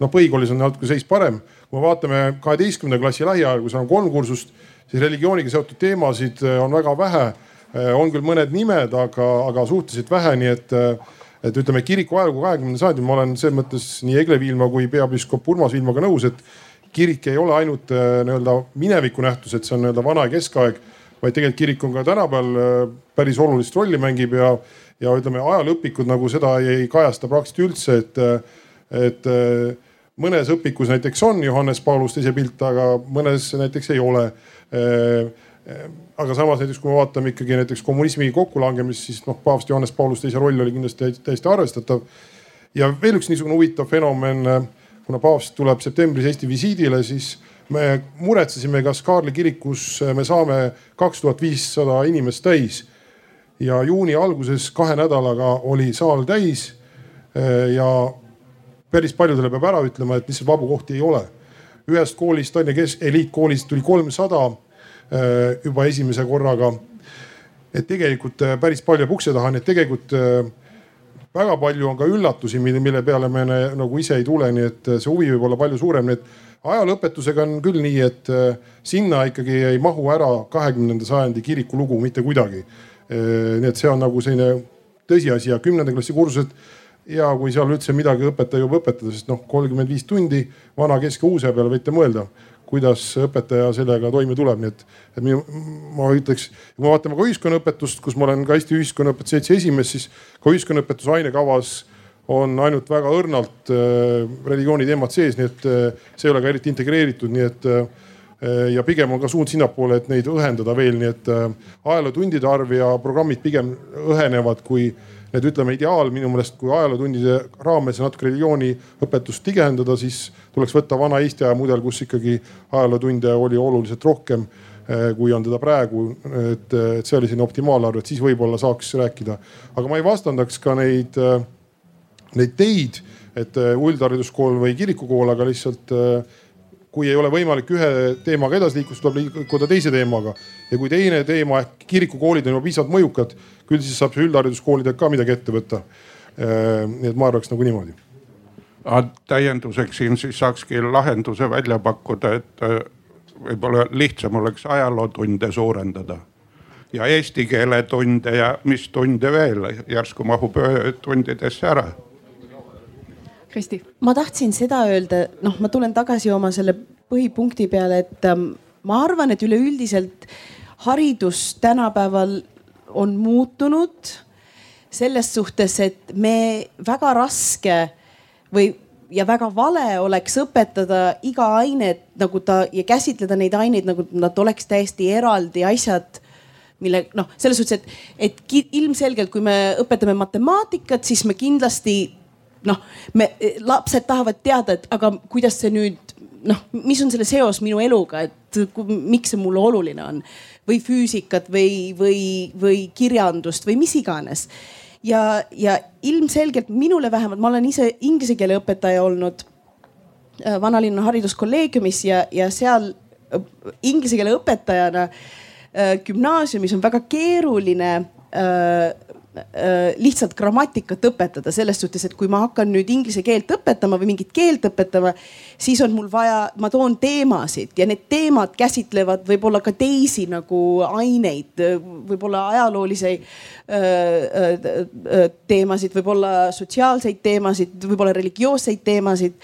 noh, põhikoolis on natuke seis parem. kui me vaatame kaheteistkümnenda klassi lähiajaga, kus on kolm kursust, siis religiooniga seotud teemasid äh, on väga vähe. Äh, on küll mõned nimed, aga, aga suhteliselt vähe, nii et et ütleme kiriku ajalugu kahekümnenda sajandil, ma olen selles mõttes nii Egle Viilma kui peapiiskop Urmas Viilmaga nõus, et kirik ei ole ainult äh, nii-öelda mineviku nähtus, et see on nii-öelda vana ja keskaeg, vaid tegelikult kirik on ka tänapäeval äh, päris olulist rolli mängib ja, ja ütleme, ajalooõpikud nagu seda ei kajasta praktiliselt üldse, et, äh, et mõnes õpikus näiteks on Johannes Paulus teise pilt, aga mõnes näiteks ei ole aga samas näiteks kui me vaatame ikkagi näiteks kommunismi kokkulangemist, siis noh, paavst Johannes Paulus teise roll oli kindlasti täiesti arvestatav. ja veel üks niisugune huvitav fenomen, kuna paavst tuleb septembris Eesti visiidile, siis me muretsesime, kas Kaarli kirikus me saame kaks tuhat viissada inimest täis. ja juuni alguses kahe nädalaga oli saal täis. ja päris paljudele peab ära ütlema, et lihtsalt vabu kohti ei ole. ühest koolist, Tallinna Kesk-, eliitkoolist tuli kolmsada juba esimese korraga. et tegelikult äh, päris palju jääb ukse taha, nii et tegelikult äh, väga palju on ka üllatusi, mille, peale me nagu ise ei tule, nii et see huvi võib olla palju suurem, nii et ajalooõpetusega on küll nii, et sinna ikkagi ei mahu ära kahekümnenda sajandi kiriku lugu mitte kuidagi. nii et see on nagu selline tõsiasi ja kümnenda klassi kursused ja kui seal üldse midagi õpetaja jõuab õpetada, sest noh, kolmkümmend viis tundi vana, kesk ja uuse peale võite mõelda kuidas õpetaja sellega toime tuleb, nii et, et minu, ma ütleks, kui me vaatame ka ühiskonnaõpetust, kus ma olen ka Eesti Ühiskonnaõpetuse Seltsi esimees, siis ka ühiskonnaõpetuse ainekavas on ainult väga õrnalt äh, religiooni teemad sees, nii et äh, see ei ole ka eriti integreeritud, nii et äh, ja pigem on ka suund sinnapoole, et neid õhendada veel, nii et äh, ajalootundide arv ja programmid pigem õhenevad, kui et ütleme, ideaal minu meelest, kui ajalootundide raames natuke religiooniõpetust tigendada, siis tuleks võtta vana Eesti aja mudel, kus ikkagi ajalootunde oli oluliselt rohkem eh, kui on teda praegu. et, et see oli selline optimaalarv, et siis võib-olla saaks rääkida, aga ma ei vastandaks ka neid, eh, neid teid, et eh, üldhariduskool või kirikukool, aga lihtsalt kui ei ole võimalik ühe teemaga edasi liikuda, siis tuleb liikuda teise teemaga. ja kui teine teema ehk kirikukoolid on juba piisavalt mõjukad, küll siis saab üldhariduskoolidega ka midagi ette võtta. Äh, nii et ma arvaks nagu niimoodi. täienduseks siin siis saakski lahenduse välja pakkuda, et äh, võib-olla lihtsam oleks ajalootunde suurendada ja eesti keele tunde ja mis tunde veel järsku mahub tundidesse ära Kristi. ma tahtsin seda öelda, noh, ma tulen tagasi oma selle põhipunkti peale, et ähm, ma arvan, et üleüldiselt haridus tänapäeval on muutunud selles suhtes, et me väga raske või ja väga vale oleks õpetada iga ainet nagu ta ja käsitleda neid aineid nagu nad oleks täiesti eraldi asjad mille noh, selles suhtes, et, et ilmselgelt, kui me õpetame matemaatikat, siis me kindlasti noh, me, lapsed tahavad teada, et aga kuidas see nüüd noh, mis on selle seos minu eluga, et miks see mulle oluline on või füüsikat või, või, või kirjandust või mis iganes. ja, ja ilmselgelt minule vähemalt, ma olen ise inglise keele õpetaja olnud äh, vanalinna hariduskolleegiumis ja, ja seal äh, inglise keele õpetajana äh, gümnaasiumis on väga keeruline lihtsalt grammatikat õpetada selles suhtes, et kui ma hakkan nüüd inglise keelt õpetama või mingit keelt õpetama, siis on mul vaja, ma toon teemasid ja need teemad käsitlevad võib-olla ka teisi nagu aineid, võib-olla ajaloolisi äh, äh, teemasid, võib-olla sotsiaalseid teemasid, võib-olla religioosseid teemasid.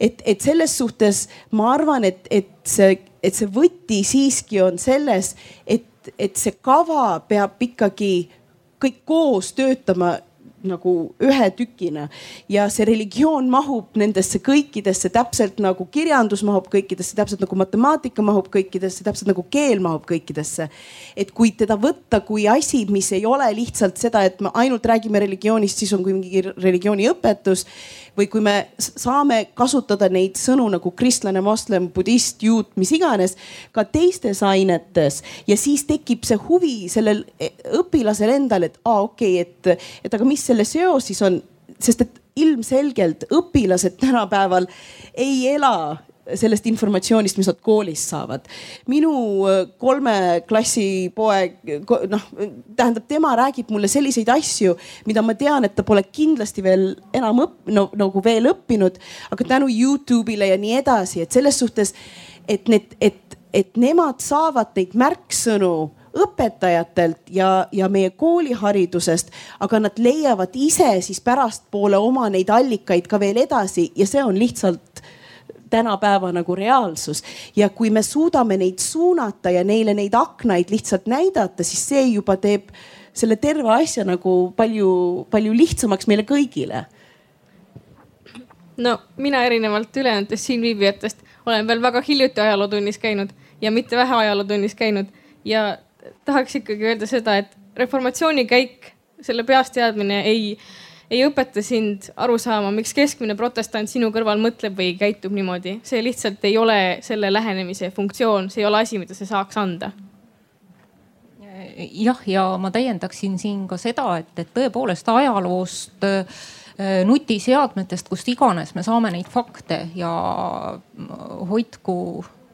et, et selles suhtes ma arvan, et, et see, et see võti siiski on selles, et, et see kava peab ikkagi kõik koos töötama nagu ühe tükina ja see religioon mahub nendesse kõikidesse täpselt nagu kirjandus mahub kõikidesse, täpselt nagu matemaatika mahub kõikidesse, täpselt nagu keel mahub kõikidesse. et kui teda võtta kui asi, mis ei ole lihtsalt seda, et me ainult räägime religioonist, siis on mingi religiooniõpetus või kui me saame kasutada neid sõnu nagu kristlane, moslem, budist, juut, mis iganes ka teistes ainetes ja siis tekib see huvi sellel e, õpilasel endal, et aa okei okay,, et, et aga mis selle seos siis on, sest et ilmselgelt õpilased tänapäeval ei ela sellest informatsioonist, mis nad koolis saavad. minu äh, kolme klassi poeg, noh, tähendab, tema räägib mulle selliseid asju, mida ma tean, et ta pole kindlasti veel enam õpp-, no nagu veel õppinud, aga tänu Youtube'ile ja nii edasi, et selles suhtes, et need, et, et nemad saavad neid märksõnu õpetajatelt ja, ja meie kooliharidusest, aga nad leiavad ise siis pärastpoole oma neid allikaid ka veel edasi ja see on lihtsalt tänapäeva nagu reaalsus. ja kui me suudame neid suunata ja neile neid aknaid lihtsalt näidata, siis see juba teeb selle terve asja nagu palju-palju lihtsamaks meile kõigile. no mina erinevalt ülejäänutest siinviibijatest olen veel väga hiljuti ajalootunnis käinud ja mitte vähe ajalootunnis käinud ja tahaks ikkagi öelda seda, et reformatsiooni käik, selle peasteadmine ei ei õpeta sind aru saama, miks keskmine protestant sinu kõrval mõtleb või käitub niimoodi. see lihtsalt ei ole selle lähenemise funktsioon, see ei ole asi, mida see saaks anda jah, ja ma täiendaksin siin ka seda, et, et tõepoolest ajaloost äh, nutiseadmetest, kust iganes me saame neid fakte ja hoidku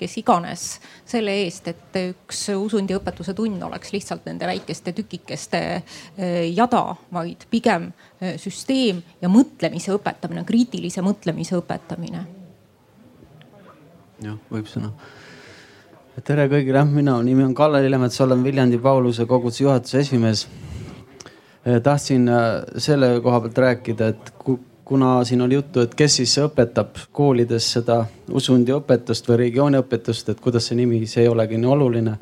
kes iganes selle eest, et üks usundiõpetuse tund oleks lihtsalt nende väikeste tükikeste eh, jada, vaid pigem eh, süsteem ja mõtlemise õpetamine, kriitilise mõtlemise õpetamine. jah, võib sõna tere kõigile, minu nimi on Kalle Lillemets, olen Viljandi Pauluse koguduse juhatuse esimees. Eh, tahtsin selle koha pealt rääkida, et kuna siin oli juttu, et kes siis õpetab koolides seda usundiõpetust või religiooniõpetust, et kuidas see nimi, see ei olegi nii oluline.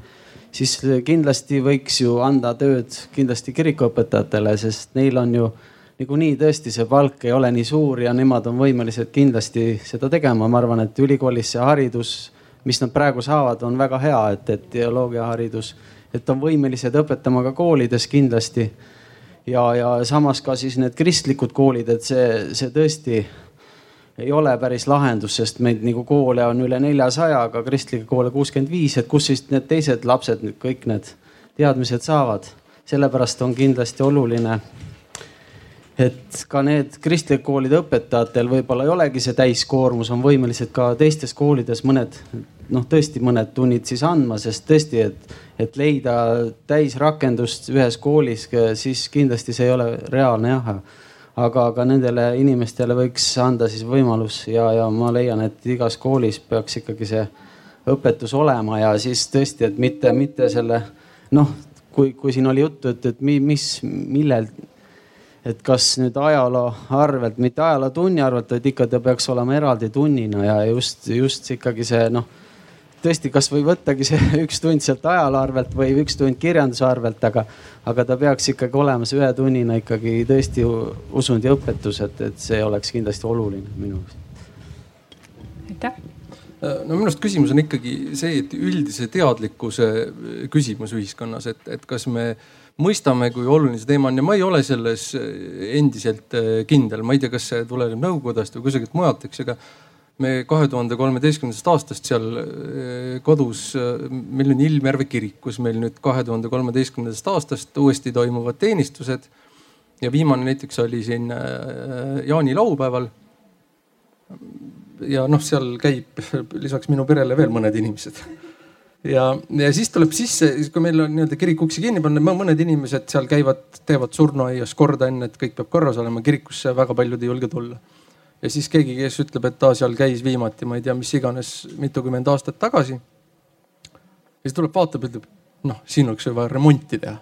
siis kindlasti võiks ju anda tööd kindlasti kirikuõpetajatele, sest neil on ju niikuinii tõesti see palk ei ole nii suur ja nemad on võimelised kindlasti seda tegema. ma arvan, et ülikoolis see haridus, mis nad praegu saavad, on väga hea, et, et teoloogiaharidus, et on võimelised õpetama ka koolides kindlasti ja, ja samas ka siis need kristlikud koolid, et see, see tõesti ei ole päris lahendus, sest meid nagu koole on üle neljasaja, aga kristlikke koole kuuskümmend viis, et kus siis need teised lapsed nüüd kõik need teadmised saavad. sellepärast on kindlasti oluline, et ka need kristlike koolide õpetajatel võib-olla ei olegi see täiskoormus, on võimelised ka teistes koolides mõned noh, tõesti mõned tunnid siis andma, sest tõesti, et, et leida täisrakendust ühes koolis, siis kindlasti see ei ole reaalne jah. aga, aga nendele inimestele võiks anda siis võimalus ja, ja ma leian, et igas koolis peaks ikkagi see õpetus olema ja siis tõesti, et mitte, mitte selle noh, kui, kui siin oli juttu, et, et mis, millel et kas nüüd ajaloo arvelt, mitte ajalootunni arvelt, vaid ikka ta peaks olema eraldi tunnina ja just, just ikkagi see noh tõesti, kasvõi võttagi see üks tund sealt ajaloo arvelt või üks tund kirjanduse arvelt, aga, aga ta peaks ikkagi olema see ühe tunnina ikkagi tõesti usund ja õpetus, et, et see oleks kindlasti oluline minu arust. aitäh no minu arust küsimus on ikkagi see, et üldise teadlikkuse küsimus ühiskonnas, et, et kas me mõistame, kui oluline see teema on ja ma ei ole selles endiselt kindel, ma ei tea, kas see tuleneb Nõukogudest või kusagilt mujalt, eks, ega me kahe tuhande kolmeteistkümnendast aastast seal eh, kodus, meil on Ilmjärve kirik, kus meil nüüd kahe tuhande kolmeteistkümnendast aastast uuesti toimuvad teenistused. ja viimane näiteks oli siin jaanilaupäeval. ja noh, seal käib lisaks minu perele veel mõned inimesed ja, ja siis tuleb sisse, kui meil on nii-öelda kirik uksi kinni panna, mõned inimesed seal käivad, teevad surnuaias korda enne, et kõik peab korras olema, kirikusse väga paljud ei julge tulla ja siis keegi, kes ütleb, et ta seal käis viimati, ma ei tea, mis iganes, mitukümmend aastat tagasi. ja siis tuleb, vaatab, ütleb, noh, siin oleks ju vaja remonti teha.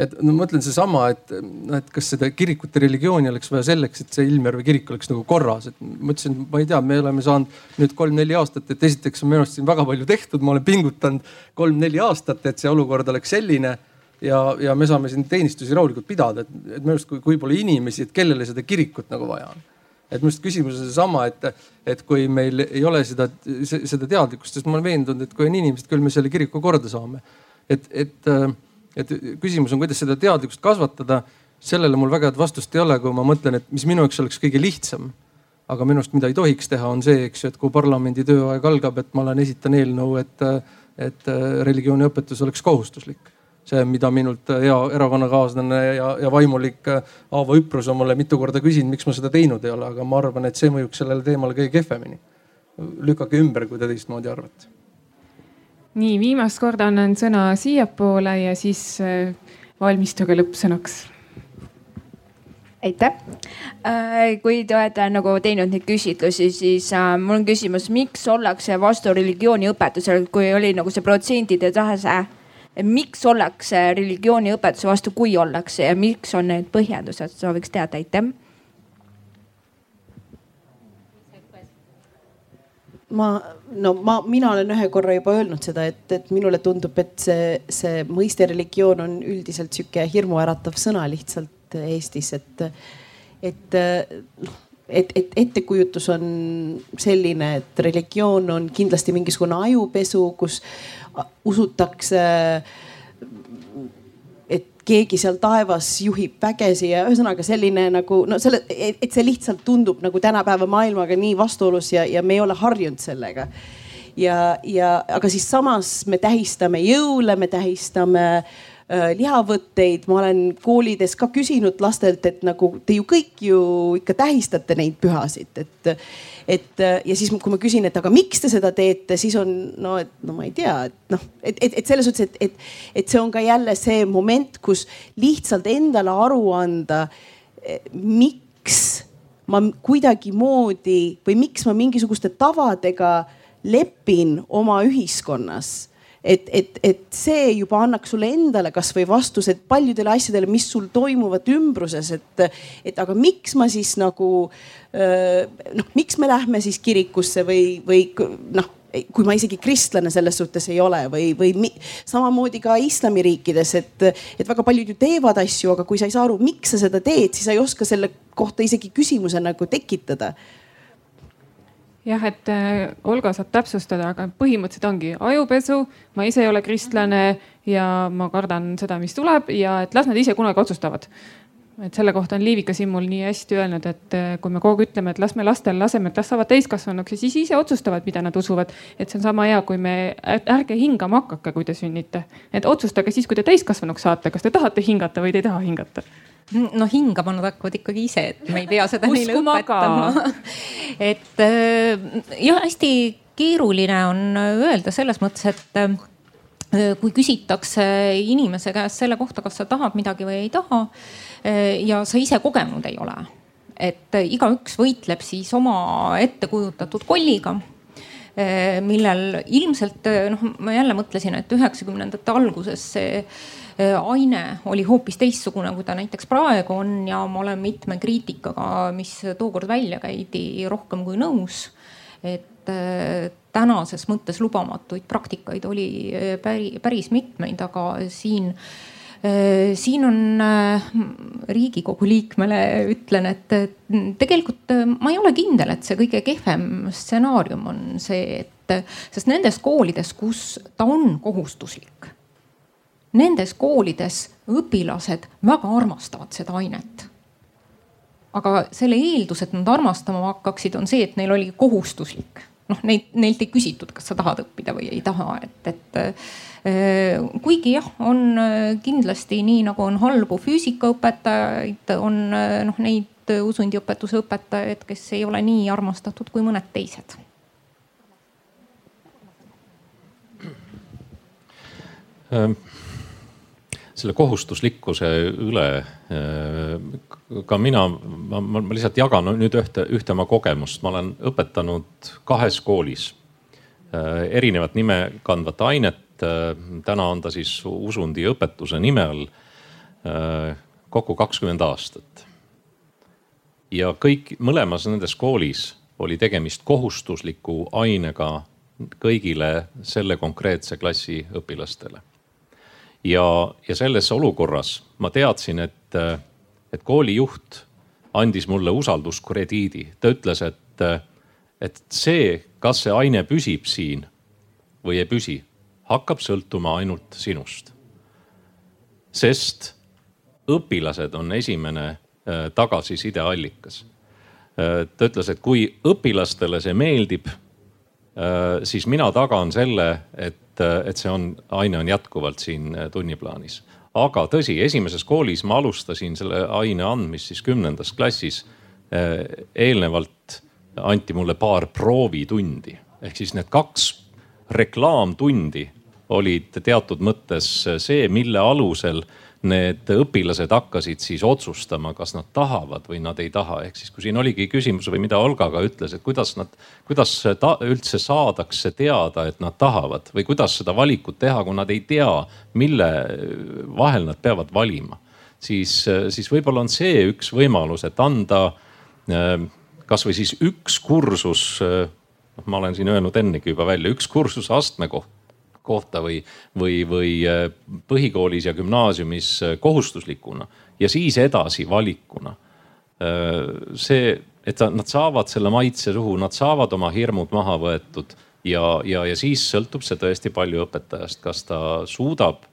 Et no ma mõtlen seesama, et, et kas seda kirikute religiooni oleks vaja selleks, et see Ilmjärve kirik oleks nagu korras, et ma ütlesin, ma ei tea, me oleme saanud nüüd kolm-neli aastat, et esiteks on minu arust siin väga palju tehtud, ma olen pingutanud kolm-neli aastat, et see olukord oleks selline ja, ja me saame siin teenistusi rahulikult pidada, et, et minu arust, kui, kui pole inimesi, et kellele seda kirikut nagu vaja on. et minu arust küsimus on seesama, et, et kui meil ei ole seda, seda teadlikkust, sest ma olen veendunud, et kui on inimesed, küll me selle kiriku korda saame. et, et, et küsimus on, kuidas seda teadlikkust kasvatada. sellele mul väga head vastust ei ole, kui ma mõtlen, et mis minu jaoks oleks kõige lihtsam aga minu arust, mida ei tohiks teha, on see, eks ju, et kui parlamendi tööaeg algab, et ma olen, esitan eelnõu, et, et religiooniõpetus oleks kohustuslik see, mida minult hea erakonnakaaslane ja, ja vaimulik Aavo Üprus on mulle mitu korda küsinud, miks ma seda teinud ei ole, aga ma arvan, et see mõjuks sellele teemale kõige kehvemini. lükake ümber, kui te teistmoodi arvate. Nii viimast korda annan sõna siiapoole ja siis äh, valmistuge lõppsõnaks. Aitäh. Äh, kui te olete nagu teinud neid küsitlusi, siis äh, mul on küsimus, miks ollakse vastu religiooniõpetusele, kui oli nagu see protsentide tase miks ollakse religiooniõpetuse vastu, kui ollakse? Ja miks on need põhjendused, sooviks teada, aitäh. Ma, no ma, mina olen ühe korra juba öelnud seda, et, et minule tundub, et see, see mõiste religioon on üldiselt sihuke hirmuäratav sõna lihtsalt Eestis, et, et noh et, et ettekujutus on selline, et religioon on kindlasti mingisugune ajupesu, kus usutakse, et keegi seal taevas juhib vägesi ja ühesõnaga selline nagu no selle, et see lihtsalt tundub nagu tänapäeva maailmaga nii vastuolus ja, ja me ei ole harjunud sellega. ja, ja aga siis samas me tähistame jõule, me tähistame äh, lihavõtteid, ma olen koolides ka küsinud lastelt, et nagu te ju kõik ju ikka tähistate neid pühasid, et et äh, ja siis, kui ma küsin, et aga miks te seda teete, siis on no, et no ma ei tea, et noh, et, et, et selles suhtes, et, et, et see on ka jälle see moment, kus lihtsalt endale aru anda, eh, miks ma kuidagimoodi või miks ma mingisuguste tavadega lepin oma ühiskonnas et, et, et see juba annaks sulle endale kasvõi vastused paljudele asjadele, mis sul toimuvad ümbruses, et, et aga miks ma siis nagu noh, miks me lähme siis kirikusse või, või noh kui ma isegi kristlane selles suhtes ei ole või, või mi, samamoodi ka islamiriikides, et, et väga paljud ju teevad asju, aga kui sa ei saa aru, miks sa seda teed, siis sa ei oska selle kohta isegi küsimuse nagu tekitada jah, et äh, Olga saab täpsustada, aga põhimõtteliselt ongi ajupesu, ma ise ei ole kristlane ja ma kardan seda, mis tuleb ja et las nad ise kunagi otsustavad. Et selle kohta on Liivika siin mul nii hästi öelnud, et äh, kui me kogu aeg ütleme, et las me lastel laseme, et las saavad täiskasvanuks ja siis ise otsustavad, mida nad usuvad. et see on sama hea, kui me, ärge hingama hakake, kui te sünnite, et otsustage siis, kui te täiskasvanuks saate, kas te tahate hingata või te ei taha hingata noh, hingama nad hakkavad ikkagi ise, et me ei pea seda neile õpetama. et äh, jah, hästi keeruline on öelda selles mõttes, et äh, kui küsitakse inimese käest selle kohta, kas sa tahad midagi või ei taha äh, ja sa ise kogenud ei ole, et igaüks võitleb siis oma ettekujutatud kolliga millel ilmselt noh, ma jälle mõtlesin, et üheksakümnendate alguses see aine oli hoopis teistsugune, kui ta näiteks praegu on ja ma olen mitme kriitikaga, mis tookord välja käidi, rohkem kui nõus. et tänases mõttes lubamatuid praktikaid oli eh, päri, päris mitmeid, aga siin eh, siin on eh, riigikogu liikmele ütlen, et tegelikult ma ei ole kindel, et see kõige kehvem stsenaarium on see, et sest nendes koolides, kus ta on kohustuslik, nendes koolides õpilased väga armastavad seda ainet. aga selle eeldus, et nad armastama hakkaksid, on see, et neil oli kohustuslik noh, neid, neilt ei küsitud, kas sa tahad õppida või ei taha, et, et äh, kuigi jah, on äh, kindlasti nii nagu on halbu füüsikaõpetajaid, on äh, noh, neid usundiõpetuse õpetajaid, kes ei ole nii armastatud kui mõned teised. Selle kohustuslikkuse üle ka mina, ma, ma lihtsalt jagan nüüd ühte, ühte oma kogemust, ma olen õpetanud kahes koolis äh, erinevat nime kandvat ainet. Äh, täna on ta siis usundiõpetuse nime all äh, kokku kakskümmend aastat. ja kõik, mõlemas nendes koolis oli tegemist kohustusliku ainega kõigile selle konkreetse klassi õpilastele. ja, ja selles olukorras ma teadsin, et et koolijuht andis mulle usalduskrediidi, ta ütles, et, et see, kas see aine püsib siin või ei püsi, hakkab sõltuma ainult sinust. sest õpilased on esimene äh, tagasiside allikas. Äh, ta ütles, et kui õpilastele see meeldib, äh, siis mina tagan selle, et, et see on, aine on jätkuvalt siin tunniplaanis aga tõsi, esimeses koolis ma alustasin selle aine andmist siis kümnendas klassis. Eh, eelnevalt anti mulle paar proovitundi ehk siis need kaks reklaamtundi olid teatud mõttes see, mille alusel need õpilased hakkasid siis otsustama, kas nad tahavad või nad ei taha. ehk siis, kui siin oligi küsimus või mida Olga ka ütles, et kuidas nad, kuidas ta, üldse saadakse teada, et nad tahavad või kuidas seda valikut teha, kui nad ei tea, mille vahel nad peavad valima. siis, siis võib-olla on see üks võimalus, et anda kasvõi siis üks kursus noh, ma olen siin öelnud ennegi juba välja, üks kursus astme kohta kohta või, või, või äh, põhikoolis ja gümnaasiumis äh, kohustuslikuna ja siis edasi valikuna. Äh, see, et nad saavad selle maitse suhu, nad saavad oma hirmud maha võetud ja, ja, ja siis sõltub see tõesti palju õpetajast, kas ta suudab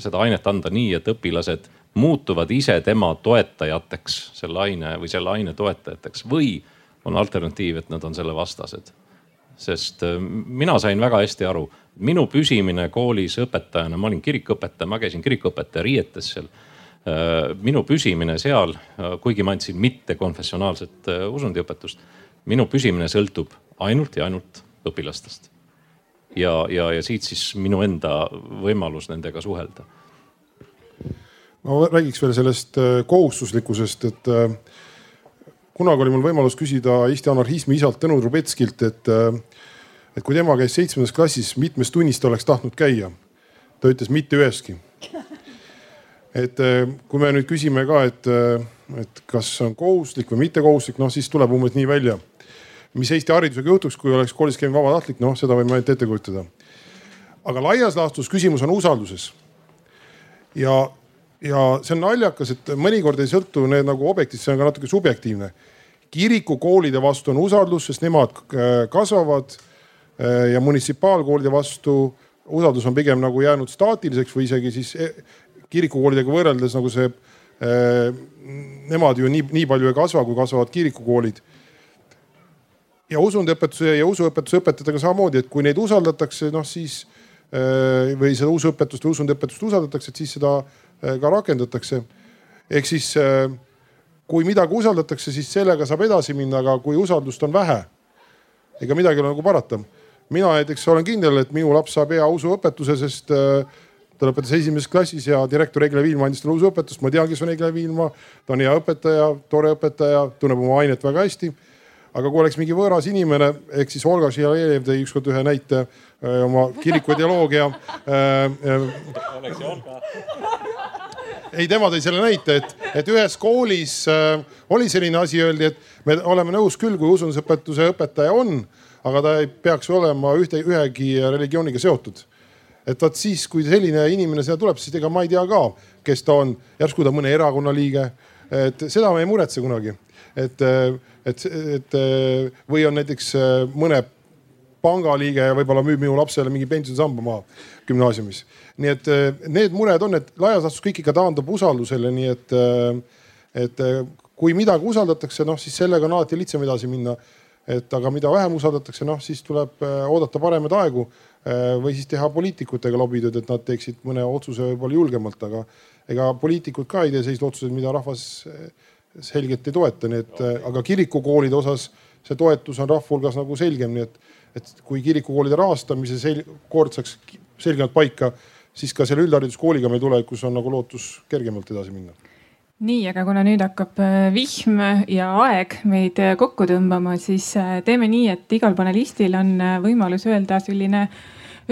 seda ainet anda nii, et õpilased muutuvad ise tema toetajateks, selle aine või selle aine toetajateks või on alternatiiv, et nad on selle vastased sest äh, mina sain väga hästi aru, minu püsimine koolis õpetajana, ma olin kirikuõpetaja, ma käisin kirikuõpetaja riietes seal. Äh, minu püsimine seal, äh, kuigi ma andsin mittekonfessionaalset usundiõpetust, minu püsimine sõltub ainult ja ainult õpilastest. ja, ja, ja siit siis minu enda võimalus nendega suhelda. ma räägiks veel sellest kohustuslikkusest, et kunagi oli mul võimalus küsida Eesti anarhismi isalt Tõnu Trubetskilt, et, äh, et kui tema käis seitsmendas klassis, mitmes tunnis ta oleks tahtnud käia. ta ütles mitte üheski. et äh, kui me nüüd küsime ka, et, äh, et kas on kohustuslik või mittekohustuslik, noh siis tuleb umbes nii välja. mis Eesti haridusega juhtuks, kui oleks koolis käimine vabatahtlik, noh seda võime ainult ette kujutada. aga laias laastus küsimus on usalduses. ja ja see on naljakas, et mõnikord ei sõltu need nagu objektist, see on ka natuke subjektiivne. kirikukoolide vastu on usaldus, sest nemad äh, kasvavad äh, ja munitsipaalkoolide vastu usaldus on pigem nagu jäänud staatiliseks või isegi siis e, kirikukoolidega võrreldes nagu see, äh, nemad ju nii, nii palju ei kasva, kui kasvavad kirikukoolid ja usundiõpetuse ja usuõpetuse õpetajatega samamoodi, et kui neid usaldatakse, noh siis või seda usuõpetust või usundiõpetust usaldatakse, et siis seda ka rakendatakse. ehk siis äh, kui midagi usaldatakse, siis sellega saab edasi minna, aga kui usaldust on vähe, ega midagi ei ole nagu parata. mina näiteks olen kindel, et minu laps saab hea usuõpetuse, sest äh, ta lõpetas esimeses klassis ja direktor Egle Viilma andis talle usuõpetust. ma tean, kes on Egle Viilma, ta on hea õpetaja, tore õpetaja, tunneb oma ainet väga hästi aga kui oleks mingi võõras inimene, ehk siis Olga Šilejev tõi ükskord ühe näite öö, oma kiriku ideoloogia. oleks see Olga? Ei, tema tõi selle näite, et, et ühes koolis äh, oli selline asi, öeldi, et me oleme nõus küll, kui usundusõpetuse õpetaja on, aga ta ei peaks olema ühte, ühegi religiooniga seotud. et vot siis, kui selline inimene sinna tuleb, siis ega ma ei tea ka, kes ta on, järsku ta mõne erakonna liige. et seda me ei muretse kunagi, et et, et või on näiteks äh, mõne pangaliige ja võib-olla müüb minu lapsele mingi pensionisamba maha gümnaasiumis. nii et äh, need mured on, et laias laastus kõik ikka taandub usaldusele, nii et, äh, et kui midagi usaldatakse, noh siis sellega on alati lihtsam edasi minna. et aga mida vähem usaldatakse, noh siis tuleb oodata paremaid aegu või siis teha poliitikutega lobitööd, et nad teeksid mõne otsuse võib-olla julgemalt, aga ega poliitikud ka ei tee selliseid otsuseid, mida rahvas selgelt ei toeta, nii et aga kirikukoolide osas see toetus on rahva hulgas nagu selgem, nii et, et kui kirikukoolide rahastamise sel kord saaks selgemalt paika, siis ka selle üldhariduskooliga meil tulevikus on nagu lootus kergemalt edasi minna. Nii, aga kuna nüüd hakkab äh, vihm ja aeg meid äh, kokku tõmbama, siis äh, teeme nii, et igal panelistil on võimalus öelda selline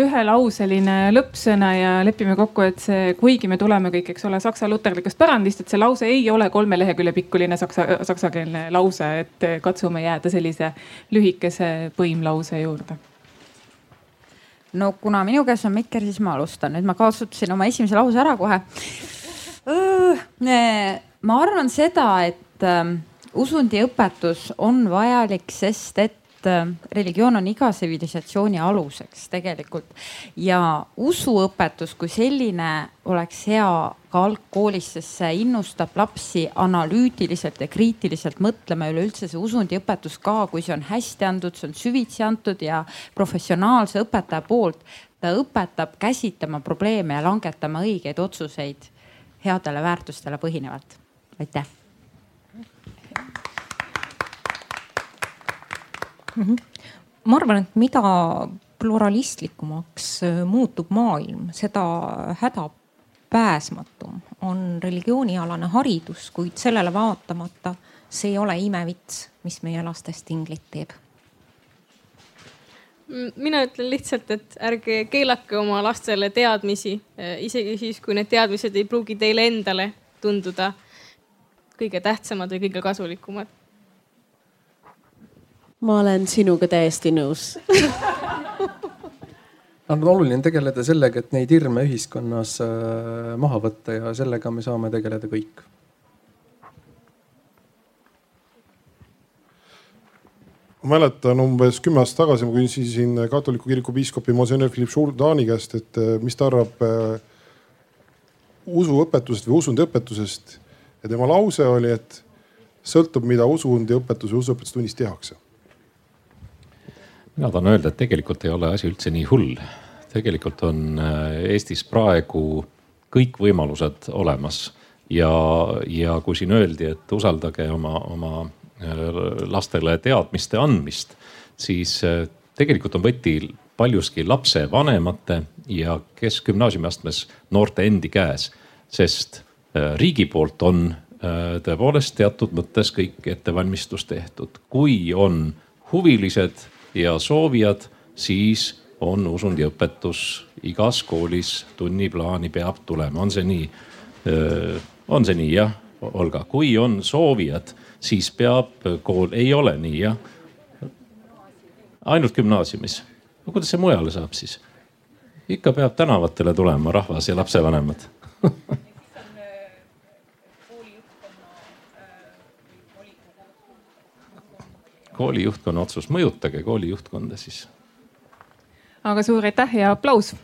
ühelauseline lõppsõna ja lepime kokku, et see, kuigi me tuleme kõik, eks ole, saksa luterlikust pärandist, et see lause ei ole kolme lehekülje pikkuline saksa, saksakeelne lause, et katsume jääda sellise lühikese põimlause juurde no kuna minu käes on mikker, siis ma alustan, nüüd ma kasutasin oma esimese lause ära kohe. ma arvan seda, et ähm, usundiõpetus on vajalik, sest et Äh, religioon on iga tsivilisatsiooni aluseks tegelikult ja usuõpetus kui selline oleks hea ka algkoolis, sest see innustab lapsi analüütiliselt ja kriitiliselt mõtlema üleüldse see usundiõpetus ka, kui see on hästi antud, see on süvitsi antud ja professionaalse õpetaja poolt. ta õpetab käsitlema probleeme ja langetama õigeid otsuseid headele väärtustele põhinevalt. aitäh mm. -hmm. Ma arvan, et mida pluralistlikumaks äh, muutub maailm, seda hädapääsmatum on religioonialane haridus, kuid sellele vaatamata see ei ole imevits, mis meie lastest inglit teeb. Mina ütlen lihtsalt, et ärge keelake oma lastele teadmisi, äh, isegi siis, kui need teadmised ei pruugi teile endale tunduda kõige tähtsamad või kõige kasulikumad ma olen sinuga täiesti nõus on oluline tegeleda sellega, et neid hirme ühiskonnas äh, maha võtta ja sellega me saame tegeleda kõik. ma mäletan umbes kümme aastat tagasi ma küsisin katoliku kiriku piiskopi Monsignor Philippe Jourdani käest, et äh, mis ta arvab äh, usuõpetusest või usundiõpetusest. ja tema lause oli, et sõltub, mida usundiõpetus või usuõpetustunnis tehakse mina tahan öelda, et tegelikult ei ole asi üldse nii hull. tegelikult on äh, Eestis praegu kõik võimalused olemas ja, ja kui siin öeldi, et usaldage oma, oma äh, lastele teadmiste andmist, siis äh, tegelikult on võti paljuski lapsevanemate ja keskgümnaasiumiastmes noorte endi käes, sest riigi poolt on tõepoolest teatud mõttes kõik ettevalmistus tehtud. kui on huvilised ja soovijad, siis on usundiõpetus igas koolis tunniplaani peab tulema, on see nii? on see nii jah, Olga, kui on soovijad, siis peab kool, ei ole nii jah? ainult gümnaasiumis, no kuidas see mujale saab siis? ikka peab tänavatele tulema rahvas ja lapsevanemad kooli juhtkonna otsus, mõjutage kooli juhtkonda siis. aga suur aitäh ja aplaus